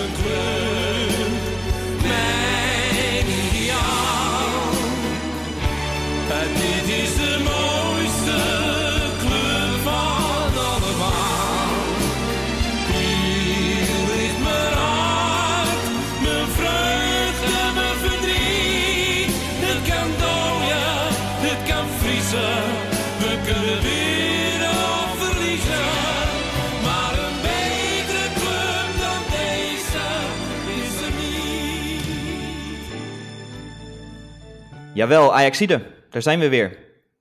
een club, Jawel, Ajaxide, daar zijn we weer.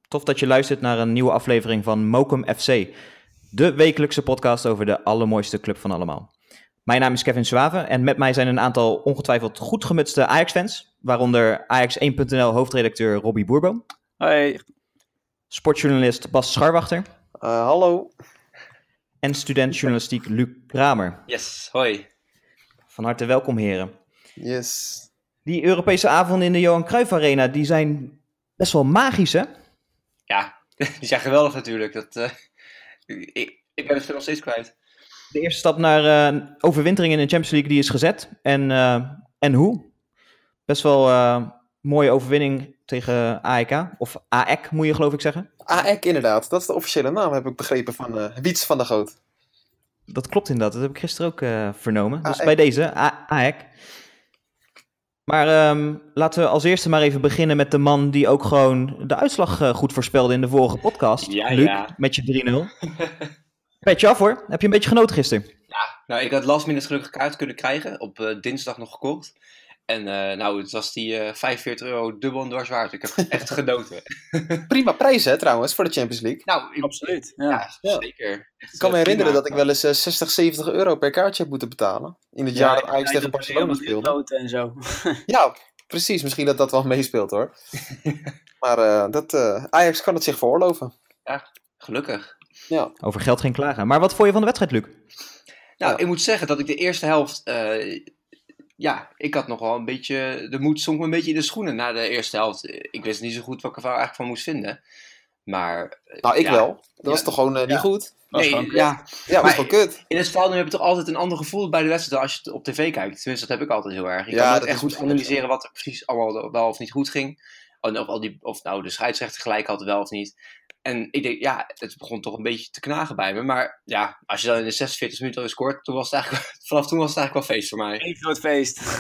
Tof dat je luistert naar een nieuwe aflevering van Mokum FC, de wekelijkse podcast over de allermooiste club van allemaal. Mijn naam is Kevin Zwaven en met mij zijn een aantal ongetwijfeld goed gemutste Ajax-fans, waaronder Ajax1.nl hoofdredacteur Robbie Boerboom, Hoi. sportjournalist Bas Scharwachter Uh, hallo. en student journalistiek Luc Kramer. Yes, hoi. Van harte welkom heren. Yes. Die Europese avonden in de Johan Cruijff Arena, die zijn best wel magisch hè? Ja, die zijn geweldig natuurlijk. Dat, eh, ik, ik ben het nog steeds kwijt. De eerste stap naar eh, overwintering in de Champions League die is gezet. En, eh, en hoe? Best wel eh, mooie overwinning tegen AEK. Of AEK moet je geloof ik zeggen. AEK inderdaad. Dat is de officiële naam, heb ik begrepen van eh Wiets van der Goot. Dat klopt inderdaad. Dat heb ik gisteren ook eh, vernomen. Dus AEK. bij deze, AEK. Maar ehm, laten we als eerste maar even beginnen met de man die ook gewoon de uitslag eh, goed voorspelde in de vorige podcast. Ja, Luc, ja. met je 3-0. Petje af hoor. Heb je een beetje genoten gisteren? Nou, ik had last minute gelukkig kaart kunnen krijgen. Op eh, dinsdag nog gekocht. En eh, nou, het was die eh 45 euro dubbel en dwars waard. Ik heb echt genoten. Prima prijs hè trouwens, voor de Champions League. Nou, ik- Absoluut. Ja. Ja, Ja. zeker. Echt, Ik kan me eh, herinneren prima. dat ik wel eens eh, 60, 70 euro per kaartje heb moeten betalen. In het jaar dat Ajax tegen Barcelona speelde. En zo. Ja, precies. Misschien dat dat wel meespeelt hoor. maar eh, dat, eh, Ajax kan het zich veroorloven. Gelukkig. Ja. Over geld geen klagen. Maar wat vond je van de wedstrijd, Luc? Nou, Ja. ik moet zeggen dat ik de eerste helft. Ja, ik had nog wel een beetje. De moed zonk me een beetje in de schoenen na de eerste helft. Ik wist niet zo goed wat ik er eigenlijk van moest vinden. Maar. eh, Nou, ik ja. wel. Dat was toch gewoon eh, niet Ja. goed? Was Nee, kut. ja, Ja, dat was gewoon kut. in het stadion heb je toch altijd een ander gevoel bij de wedstrijd als je het op tv kijkt. Tenminste, dat heb ik altijd heel erg. Je Ja, kan echt goed goed. analyseren wat er precies allemaal wel of niet goed ging. Of, of, al die, of nou de scheidsrechter gelijk had wel of niet. En ik denk, ja, het begon toch een beetje te knagen bij me. Maar ja, als je dan in de 46 minuten alweer scoort, toen was het eigenlijk, vanaf toen was het eigenlijk wel feest voor mij. Eén groot feest.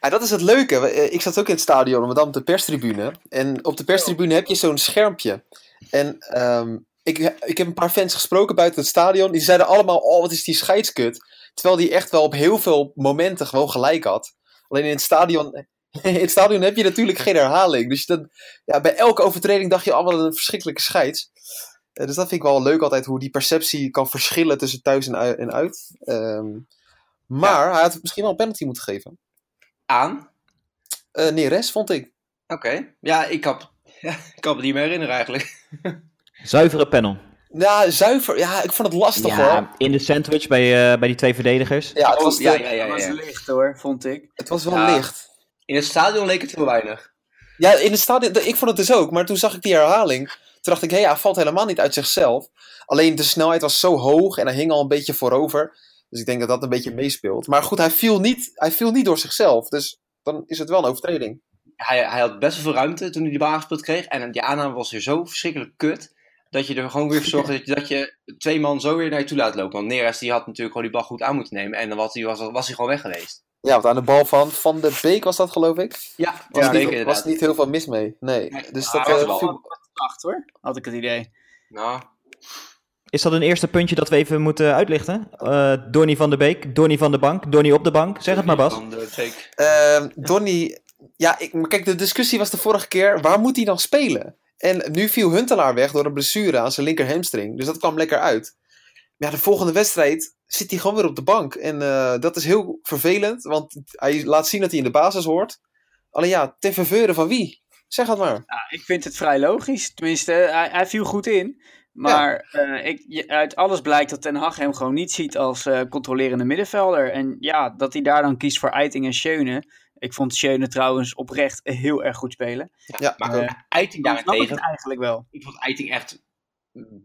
Ja, dat is het leuke. Eh, Ik zat ook in het stadion, maar dan op de perstribune. En op de perstribune heb je zo'n schermpje. En ehm, ik, ik heb een paar fans gesproken buiten het stadion. Die zeiden allemaal, oh wat is die scheidskut. Terwijl die echt wel op heel veel momenten gewoon gelijk had. Alleen in het stadion, in het stadion heb je natuurlijk geen herhaling. Dus dan, ja, bij elke overtreding dacht je allemaal een verschrikkelijke scheids. Eh, dus dat vind ik wel leuk altijd, hoe die perceptie kan verschillen tussen thuis en ui- en uit. Ehm, maar hij had misschien wel een penalty moeten geven. Aan? Eh Neres, vond ik. Oké. Ja, ik kan, ja, ik kan me niet meer herinneren eigenlijk. Zuivere panel. Ja, zuiver. Ja, ik vond het lastig hoor. Ja, in de sandwich bij, eh, bij die twee verdedigers. Ja, het Oh, was, ja, de- ja, ja, Dat was licht hoor, vond ik. Het was wel Ja. licht. In het stadion leek het heel weinig. Ja, in het stadion, ik vond het dus ook. Maar toen zag ik die herhaling. Toen dacht ik, hé, hij valt helemaal niet uit zichzelf. Alleen de snelheid was zo hoog en hij hing al een beetje voorover. Dus ik denk dat dat een beetje meespeelt. Maar goed, hij viel niet, hij viel niet door zichzelf. Dus dan is het wel een overtreding. Hij, hij had best wel veel ruimte toen hij die bal kreeg. En die aanname was weer zo verschrikkelijk kut. Dat je er gewoon weer voor zorgde dat je, dat je twee man zo weer naar je toe laat lopen. Want Neres die had natuurlijk gewoon die bal goed aan moeten nemen. En dan was hij, was, was hij gewoon weg geweest. Ja, want aan de bal van Van de Beek was dat geloof ik. Ja, Was, ja, niet, was niet heel veel mis mee. Nee. Nee, Dus dat hij eh, was wel- viel- hoor, had ik het idee. Nou, Is dat een eerste puntje dat we even moeten uitlichten? Eh Donny van der Beek, Donny van de Bank, Donny op de bank. Zeg het maar Bas. Van de Beek. Ehm, Donny, ja, ik, maar kijk, de discussie was de vorige keer, waar moet hij dan spelen? En nu viel Huntelaar weg door een blessure aan zijn linker hamstring, dus dat kwam lekker uit. Maar ja, de volgende wedstrijd zit hij gewoon weer op de bank. En eh, dat is heel vervelend, want hij laat zien dat hij in de basis hoort. Alleen ja, ten faveur van wie? Zeg het maar. Ja, ik vind het vrij logisch. Tenminste, hij, hij viel goed in. Maar eh, ik, uit alles blijkt dat Ten Hag hem gewoon niet ziet als eh, controlerende middenvelder. En ja, dat hij daar dan kiest voor Eiting en Schöne. Ik vond Schöne trouwens oprecht heel erg goed spelen. Ja, Maar ik ook Eiting ik daarentegen, het eigenlijk wel. ik vond Eiting echt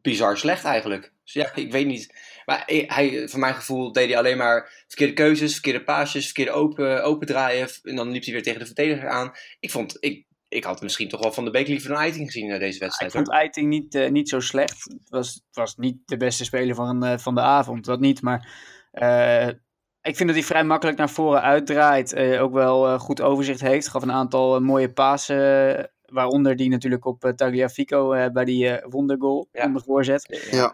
bizar slecht eigenlijk. Dus ja, ik weet niet. Maar hij- voor mijn gevoel deed hij alleen maar verkeerde keuzes, verkeerde paasjes, verkeerde open, open draaien. En dan liep hij weer tegen de verdediger aan. Ik vond, ik, ik had misschien toch wel Van de Beek liever dan Eiting gezien in deze Ik wedstrijd. vond hoor. Eiting niet, eh, niet zo slecht. Het was, het was niet de beste speler van, eh, van de avond, dat niet. Maar eh, ik vind dat hij vrij makkelijk naar voren uitdraait. eh, ook wel eh, goed overzicht heeft. Gaf een aantal eh, mooie pasen. waaronder die natuurlijk op uh, Tagliafico eh, bij die wondergoal. Ja. Onder voorzet. Ja.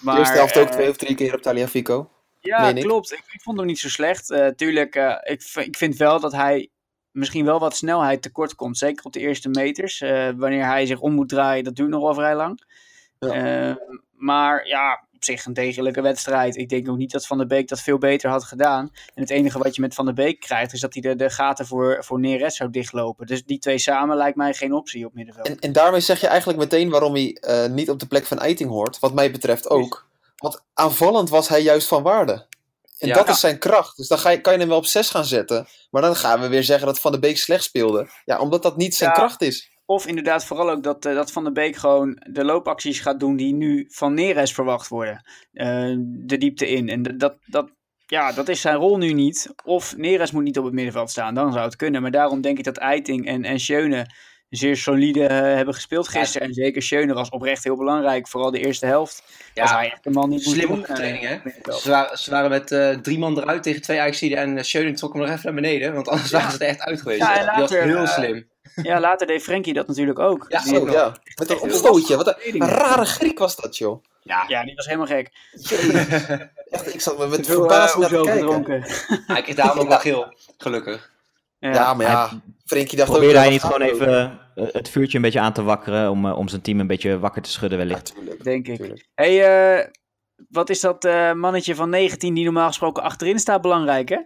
Maar, de eerste helft ook twee of drie keer op Taliafico. Ja, ik. klopt. Ik, ik vond hem niet zo slecht. Eh, tuurlijk, eh, ik, ik vind wel dat hij misschien wel wat snelheid tekort komt. Zeker op de eerste meters. Eh, wanneer hij zich om moet draaien, dat duurt nog wel vrij lang. Ja. Maar ja, op zich een degelijke wedstrijd. Ik denk ook niet dat Van der Beek dat veel beter had gedaan. En het enige wat je met Van der Beek krijgt, is dat hij de, de gaten voor, voor Neres zou dichtlopen. Dus die twee samen lijkt mij geen optie op middenveld. En, en daarmee zeg je eigenlijk meteen waarom hij eh, niet op de plek van Eiting hoort. Wat mij betreft ook. Want aanvallend was hij juist van waarde. En Ja. dat is zijn kracht. Dus dan ga je, kan je hem wel op 6 gaan zetten. Maar dan gaan we weer zeggen dat Van de Beek slecht speelde. Ja, omdat dat niet zijn Ja. kracht is. Of inderdaad vooral ook dat, eh, dat Van der Beek gewoon de loopacties gaat doen die nu van Neres verwacht worden. Eh, de diepte in. En dat, dat, ja, dat is zijn rol nu niet. Of Neres moet niet op het middenveld staan, dan zou het kunnen. Maar daarom denk ik dat Eiting en, en Schöne zeer solide eh, hebben gespeeld gisteren. En zeker Schöne was oprecht heel belangrijk, vooral de eerste helft. Ja, hij echt man niet slim op de eh, training, hè? Ze waren, ze waren met eh, drie man eruit tegen twee Ajaxiden en uh, Schöning trok hem nog even naar beneden, want anders Ja. waren ze er echt uit geweest. Ja, en Die was later, heel eh, slim. Ja, later deed Frenkie dat natuurlijk ook. Ja, Zo, ja. Met een opstootje. Wat een, een rare Griek was dat, joh. Ja, ja, die was helemaal gek. Echt, ik zat me met verbazing eh, naar te kijken. gedronken. hij kreeg daarom ook wel geel, gelukkig. Ja, maar ja. Frenkie dacht ook... Probeerde hij niet gewoon even eh, het vuurtje een beetje aan te wakkeren om, eh, om zijn team een beetje wakker te schudden Ja, wellicht? tuurlijk, Denk ik. hey, eh, wat is dat eh, mannetje van 19 die normaal gesproken achterin staat belangrijk, hè?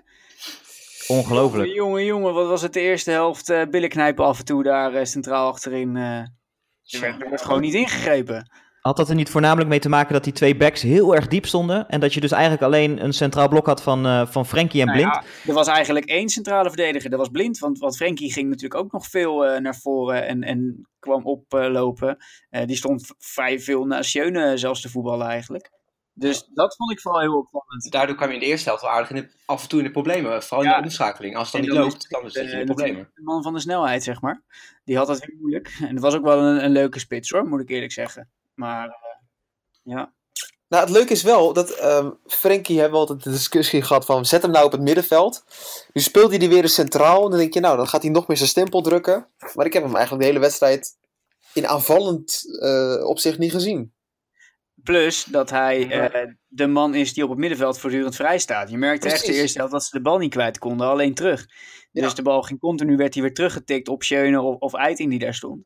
Ongelooflijk. Jongen, jongen, wat was het de eerste helft? eh billen knijpen af en toe daar centraal achterin. eh er, werd, er werd gewoon niet ingegrepen. Had dat er niet voornamelijk mee te maken dat die twee backs heel erg diep stonden en dat je dus eigenlijk alleen een centraal blok had van, eh, van Frenkie en Nou Blind? ja, er was eigenlijk één centrale verdediger, dat was blind. Want, want Frenkie ging natuurlijk ook nog veel eh, naar voren en, en kwam oplopen. Eh, die stond vrij veel naast Schöne zelfs te voetballen eigenlijk. Dus dat vond ik vooral heel opvallend. Daardoor kwam je in de eerste helft wel aardig in de, af en toe in de problemen, vooral in Ja. de omschakeling. Als het dan niet loopt, dan zit je in de problemen. De man van de snelheid, zeg maar. Die had het weer moeilijk. En het was ook wel een, een leuke spits hoor, moet ik eerlijk zeggen. Maar eh, ja. Nou, het leuke is wel dat ehm Frenkie hebben we altijd de discussie gehad van zet hem nou op het middenveld. Nu speelt hij die weer eens centraal. En dan denk je, nou, dan gaat hij nog meer zijn stempel drukken. Maar ik heb hem eigenlijk de hele wedstrijd in aanvallend eh opzicht niet gezien. Plus dat hij eh, de man is die op het middenveld voortdurend vrij staat. Je merkte echt de eerste helft dat ze de bal niet kwijt konden, alleen terug. Dus Ja. de bal ging continu, werd hij weer teruggetikt op Schöne of, of Eiting die daar stond.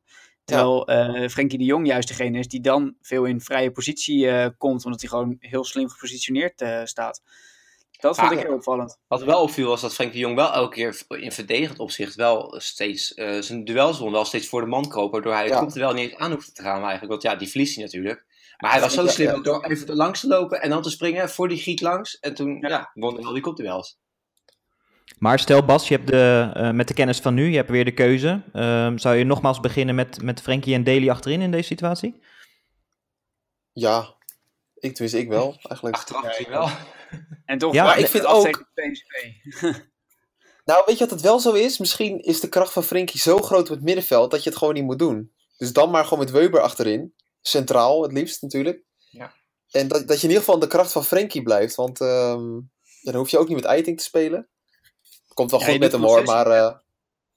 Terwijl eh Frenkie de Jong juist degene is die dan veel in vrije positie eh, komt, omdat hij gewoon heel slim gepositioneerd eh, staat. Dat vond Ah, ik heel opvallend. Wat wel opviel was dat Frenkie de Jong wel elke keer in verdedigend opzicht wel steeds zijn duels won, wel steeds voor de man kroop, waardoor hij Ja. het wel niet aan hoefde te gaan eigenlijk. Want ja, die verliest hij natuurlijk. Maar hij was zo Ja, slim ja. door even langs te lopen en dan te springen voor die Griek langs. En toen Ja. ja. won hij wel die kopduels. Maar stel Bas, je hebt de, eh, met de kennis van nu, je hebt weer de keuze. Ehm, zou je nogmaals beginnen met, met Frenkie en Daly achterin in deze situatie? Ja, ik, tenminste ik wel, eigenlijk. Achteraf misschien wel. En toch, Ja, maar ik vind ook-. Nou, weet je wat het wel zo is? Misschien is de kracht van Frenkie zo groot op het middenveld dat je het gewoon niet moet doen. Dus dan maar gewoon met Weber achterin. Centraal het liefst natuurlijk. Ja. En dat, dat je in ieder geval aan de kracht van Frenkie blijft. Want ehm, ja, dan hoef je ook niet met Eiting te spelen. Komt wel Ja, goed met hem hoor, maar... eh,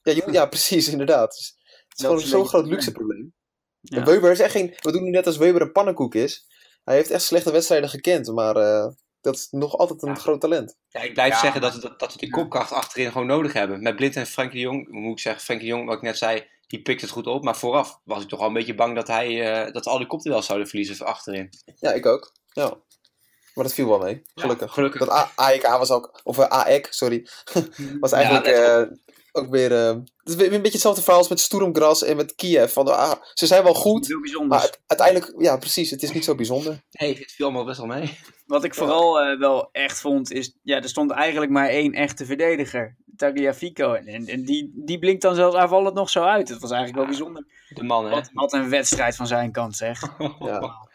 ja, je, ja, precies, inderdaad. Dus het is Dat gewoon zo'n beetje groot luxe probleem. Ja. En Weber is echt geen... We doen nu net als Weber een pannenkoek is. Hij heeft echt slechte wedstrijden gekend, maar eh, dat is nog altijd een Ja. groot talent. Ja, ik blijf Ja, zeggen dat, dat, dat we die kopkracht achterin gewoon nodig hebben. Met Blind en Frenkie de Jong, moet ik zeggen, Frenkie de Jong, wat ik net zei, die pikt het goed op. Maar vooraf was ik toch wel een beetje bang dat, hij, eh, dat al die kopduels zouden verliezen voor achterin. Ja, ik ook. Ja. Maar dat viel wel mee, gelukkig. Ja, gelukkig. Dat AEK was ook, of eh, AEK, sorry, was eigenlijk Ja, eh, ook weer, eh, het is weer een beetje hetzelfde verhaal als met Sturmgras en met Kiev. Van, ah, ze zijn wel goed, Heel maar het- uiteindelijk, ja precies, het is niet zo bijzonder. Nee, het viel allemaal best wel mee. Wat ik vooral eh, wel echt vond, is... Ja, er stond eigenlijk maar één echte verdediger. Tagliafico. En, en, en die, die blinkt dan zelfs aanvallend nog zo uit. Het was eigenlijk wel bijzonder. De man, hè? Wat, wat een wedstrijd van zijn kant, zeg. Ja.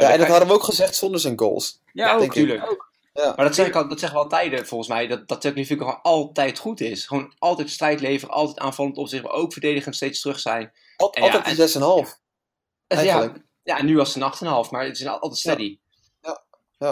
Ja, Ja, en dat hadden we ook gezegd zonder zijn goals. Ja, Ja, ook. natuurlijk. ook. Ja. Maar dat, zeg ik al, dat zeggen we al tijden, volgens mij, dat, dat Tagliafico gewoon altijd goed is. Gewoon altijd strijd leveren, altijd aanvallend op zich, maar ook verdedigend steeds terug zijn. Al- En ja, altijd een 6,5. En Eigenlijk. Ja, ja, en nu was het een 8,5, maar het is altijd steady.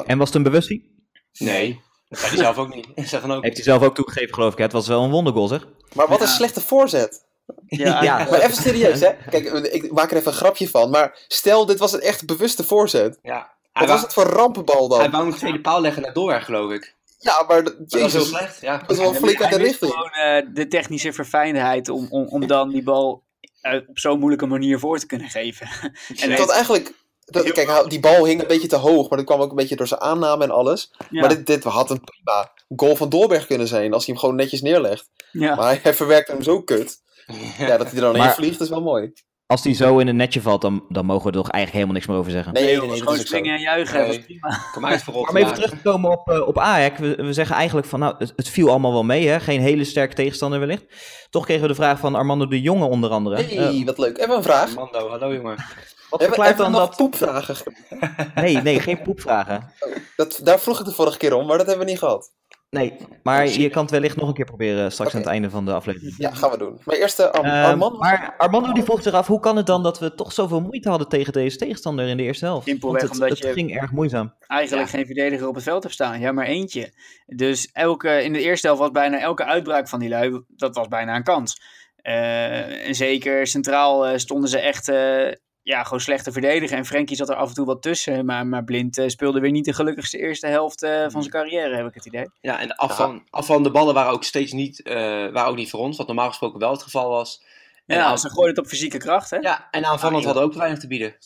En was het een bewustie? Nee, dat zei hij zelf ook niet. Stefan ook. Heeft hij zelf ook toegegeven, geloof ik. Het was wel een wondergoal, zeg. Maar wat een Ja. slechte voorzet. Ja, Ja. Maar even serieus, hè? Kijk, ik maak er even een grapje van. Maar stel, dit was een echt bewuste voorzet. Ja. Wat Hij, was het voor rampenbal dan? hij wou een tweede paal leggen naar Doorweg, geloof ik. Ja, maar Dat was heel jezus, slecht. Ja. dat is wel flink uit de Hij richting. gewoon eh, de technische verfijndheid om, om, om dan die bal eh, op zo'n moeilijke manier voor te kunnen geven. En Ik had eigenlijk... Dat, Heel kijk, hij- die bal hing een beetje te hoog, maar dat kwam ook een beetje door zijn aanname en alles. Ja, Maar dit, dit had een prima goal van Doorberg kunnen zijn als hij hem gewoon netjes neerlegt. ja. Maar hij verwerkt hem zo kut. Ja, dat hij er dan Maar- in vliegt is wel mooi. Als die zo in het netje valt, dan, dan mogen we er toch eigenlijk helemaal niks meer over zeggen. Nee, Nee, nee, gewoon springen en juichen, Nee. dat was prima. Kom uit voor Maar om even terug te komen op, eh, op Ajax. We, we zeggen eigenlijk van, nou, het, het viel allemaal wel mee, hè? Geen hele sterke tegenstander wellicht. Toch kregen we de vraag van Armando de Jonge onder andere. hey, Eh, wat leuk. Even een vraag. Mando, hallo jongen. wat Hebben, verklaart hebben dan we nog dat... poepvragen? Nee, nee, geen poepvragen. Dat, daar vroeg ik de vorige keer om, maar dat hebben we niet gehad. Nee, maar je kan het wellicht nog een keer proberen straks aan het einde van de aflevering. Ja, gaan we doen. Maar eerst Ar Ehm, Armand. maar Armando die vroeg zich af, hoe kan het dan dat we toch zoveel moeite hadden tegen deze tegenstander in de eerste helft? Simpelweg Want het, omdat het je- ging erg moeizaam. Eigenlijk Ja. geen verdediger op het veld hebt staan. Ja, maar eentje. Dus elke, in de eerste helft was bijna elke uitbraak van die lui, dat was bijna een kans. Eh, en zeker centraal eh, stonden ze echt eh, ja, gewoon slecht te verdedigen. En Frenkie zat er af en toe wat tussen. Maar, maar Blind eh, speelde weer niet de gelukkigste eerste helft eh, van zijn carrière, heb ik het idee. Ja, en de afval, afvallende ballen waren ook steeds niet, eh, waren ook niet voor ons, wat normaal gesproken wel het geval was. En, Ja, aan- ze gooiden het op fysieke kracht, hè? ja, en aanvallend Ah, hadden ook weinig te bieden.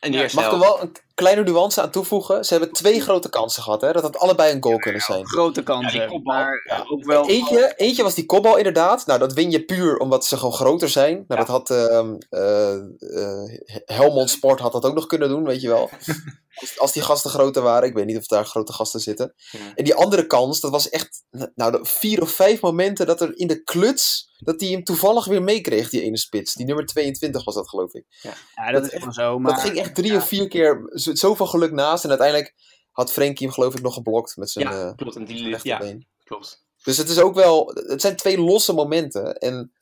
En de Ja, eerste Mag ik er helft. wel een kleine nuance aan toevoegen? Ze hebben twee grote kansen gehad, hè? Dat had allebei een goal kunnen zijn. Grote kansen. Ja, die kopbal. maar Ja. ook wel... Eentje, eentje was die kopbal inderdaad. Nou, dat win je puur omdat ze gewoon groter zijn. Nou, Ja. dat had ehm, eh, eh, Helmond Sport had dat ook nog kunnen doen, weet je wel. Als, als die gasten groter waren. Ik weet niet of daar grote gasten zitten. Ja. En die andere kans, dat was echt... Nou, de vier of vijf momenten dat er in de kluts... Dat hij hem toevallig weer meekreeg, die ene spits. Die nummer 22 was dat, geloof ik. Ja, dat dat is echt- gewoon zo. Maar dat ging echt drie of vier keer zo- zoveel geluk naast. En uiteindelijk had Frenkie hem geloof ik nog geblokt met zijn Ja, eh klopt. En die, ja, rechterbeen. klopt. Dus het is ook wel. Het zijn twee losse momenten. En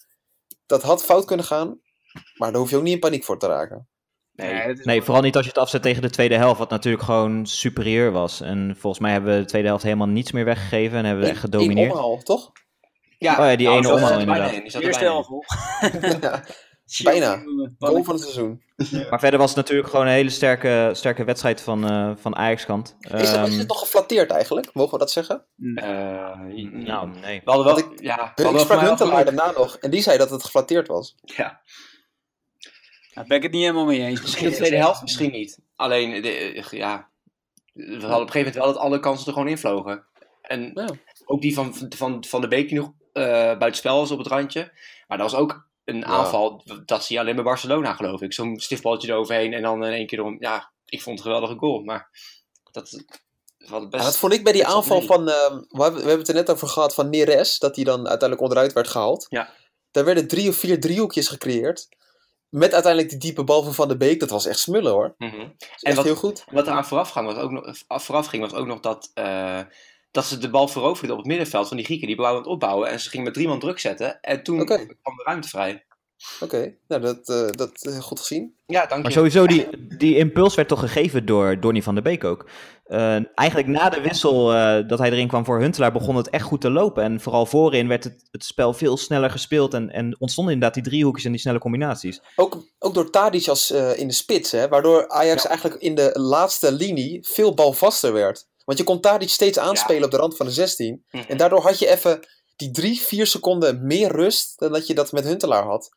dat had fout kunnen gaan. Maar daar hoef je ook niet in paniek voor te raken. Nee. Nee, vooral niet als je het afzet tegen de tweede helft, wat natuurlijk gewoon superieur was. En volgens mij hebben we de tweede helft helemaal niets meer weggegeven en hebben we echt Eén gedomineerd. omhaal, toch? Ja, Oh ja, die nou, ene omhaal er inderdaad. in, die zat er Eerste bijna helft, in. hoor. Ja, Bijna. Goal van het seizoen. Maar verder was het natuurlijk gewoon een hele sterke, sterke wedstrijd van, eh van Ajax-kant. Is, Ehm, het nog geflatteerd eigenlijk? Mogen we dat zeggen? Eh, nou, nee. we hadden wel... Want ik- ja, we Ik sprak Huntelaar daarna nog. En die zei dat het geflatteerd was. Ja. Daar ben ik het niet helemaal mee eens. Misschien de tweede helft, misschien niet. Alleen, de, ja... We hadden op een gegeven moment wel dat alle kansen er gewoon invlogen. En Ja. ook die van, van, van de Beek die nog eh buitenspel was op het randje. Maar dat was ook een Ja. aanval, dat zie je alleen bij Barcelona geloof ik. Zo'n stiftballetje eroverheen en dan in één keer om... Ja, ik vond het een geweldige goal, maar... Dat, best... Ja, dat vond ik bij die aanval mee. van. ehm, we, hebben, het er net over gehad van Neres. Dat hij dan uiteindelijk onderuit werd gehaald. Ja. Daar werden drie of vier driehoekjes gecreëerd. Met uiteindelijk die diepe bal van Van de Beek. Dat was echt smullen hoor. Mhm. is En wat- heel goed. Wat eraan vooraf ging was ook nog, af- vooraf ging, was ook nog dat, eh, dat ze de bal veroverden op het middenveld van die Grieken. Die bouwen het opbouwen en ze gingen met drie man druk zetten. En toen kwam de ruimte vrij. Oké, nou dat, eh dat eh, goed gezien. Ja, dank Maar je. sowieso, die, die impuls werd toch gegeven door Donny van der Beek ook. Eh, eigenlijk na de wissel eh, dat hij erin kwam voor Huntelaar begon het echt goed te lopen. En vooral voorin werd het, het spel veel sneller gespeeld. En, en ontstonden inderdaad die driehoekjes en die snelle combinaties. Ook, ook door Tadic als eh, in de spits, hè, waardoor Ajax Ja. eigenlijk in de laatste linie veel balvaster werd. Want je kon Tadic steeds aanspelen op de rand van de 16. Mhm. En daardoor had je even die drie, vier seconden meer rust dan dat je dat met Huntelaar had.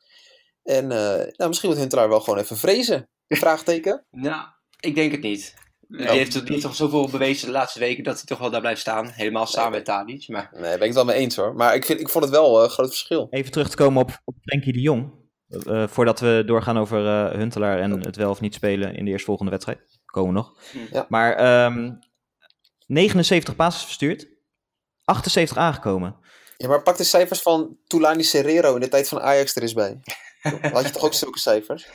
En eh, nou, misschien moet Huntelaar wel gewoon even vrezen. Vraagteken. Nou, ik denk het niet. Die, heeft, heeft toch zoveel bewezen de laatste weken dat hij toch wel daar blijft staan. Helemaal samen met Tadic. Maar Nee, daar ben ik het wel mee eens hoor. Maar ik, vind, ik vond het wel eh, een groot verschil. Even terug te komen op, op Frenkie de Jong. Eh, voordat we doorgaan over eh, Huntelaar en het wel of niet spelen in de eerstvolgende wedstrijd. Komen we nog. Hm. Ja. Maar ehm, 79 passes verstuurd, 78 aangekomen. Ja, maar pak de cijfers van Tulani Serrero in de tijd van Ajax er eens bij. Dan had je toch ook zulke cijfers?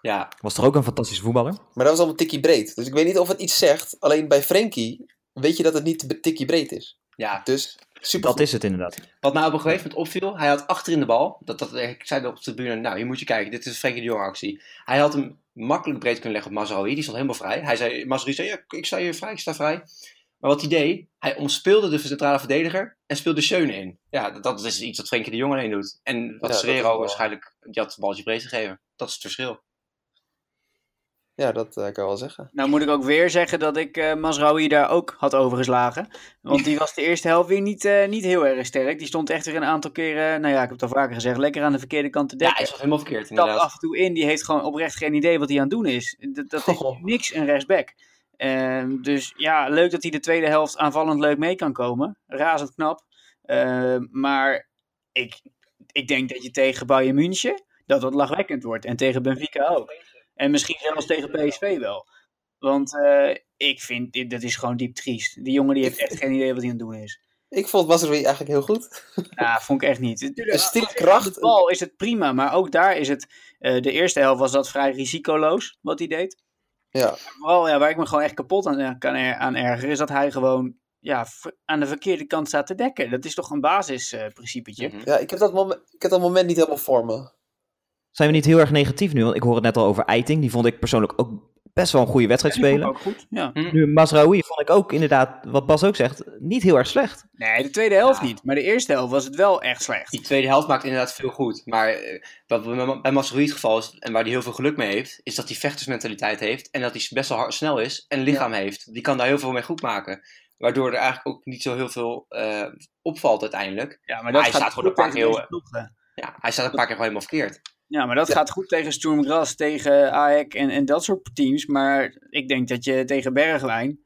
Ja, Was toch ook een fantastische voetballer? Maar dat was allemaal tikkie breed. Dus ik weet niet of het iets zegt. Alleen bij Frenkie weet je dat het niet tikkie breed is. ja. Dus super. Dat is het inderdaad. Wat mij op een gegeven moment opviel, hij had achterin de bal. Dat, dat, ik zei op de tribune, nou hier moet je kijken, dit is een Frenkie de Jong actie. Hij had hem makkelijk breed kunnen leggen op Mazraoui, die stond helemaal vrij. Hij zei, Mazraoui zei, ja, ik sta hier vrij, ik sta vrij. Maar wat hij deed, hij omspeelde de centrale verdediger en speelde Schöne in. Ja, dat, dat is iets wat Frenkie de Jong alleen doet. En wat Ja, Serrero waarschijnlijk, die had het balletje breed gegeven. Dat is het verschil. Ja, dat eh, kan ik wel zeggen. Nou moet ik ook weer zeggen dat ik eh Masraoui daar ook had overgeslagen. Want die was de eerste helft weer niet, eh, niet heel erg sterk. Die stond echt weer een aantal keren, nou ja, ik heb het al vaker gezegd, lekker aan de verkeerde kant te Ja, dekken. hij zat helemaal verkeerd inderdaad. af en toe in, die heeft gewoon oprecht geen idee wat hij aan het doen is. Dat, dat is Oh. niks een rechtsback. Ehm, dus ja, leuk dat hij de tweede helft aanvallend leuk mee kan komen. Razend knap. Ehm, maar ik, ik denk dat je tegen Bayern München, dat dat lachwekkend wordt. En tegen Benfica ook. En misschien zelfs tegen PSV wel. Want eh, ik vind, dit, dat is gewoon diep triest. Die jongen die heeft echt geen idee wat hij aan het doen is. Ik vond Mazraoui eigenlijk heel goed. Nou, vond ik echt niet. Tuurlijk, Een stille als je kracht. De bal is het prima, maar ook daar is het... eh, de eerste helft was dat vrij risicoloos, wat hij deed. Ja, Vooral ja, waar ik me gewoon echt kapot aan, eh, kan er, aan ergeren, is dat hij gewoon ja, aan de verkeerde kant staat te dekken. Dat is toch een basisprincipetje. Mhm. ja ik, heb dat moment, ik heb dat moment niet helemaal voor me. Zijn we niet heel erg negatief nu? Want ik hoor het net al over Eiting. Die vond ik persoonlijk ook best wel een goede wedstrijd spelen. Ook goed, ja. Nu Masraoui vond ik ook inderdaad, wat Bas ook zegt, niet heel erg slecht. Nee, de tweede helft Ja. niet. Maar de eerste helft was het wel echt slecht. Die tweede helft maakt inderdaad veel goed. Maar eh, wat bij Masraoui het geval is, en waar hij heel veel geluk mee heeft, is dat hij vechtersmentaliteit heeft. En dat hij best wel hard, snel is en lichaam heeft. Die kan daar heel veel mee goed maken. Waardoor er eigenlijk ook niet zo heel veel eh, opvalt uiteindelijk. Ja, maar Hij dat gaat staat gewoon een paar keer. Ja, hij staat een paar keer gewoon helemaal verkeerd. Ja, maar dat gaat goed tegen Sturm tegen AEK en, en dat soort teams. Maar ik denk dat je tegen Bergwijn,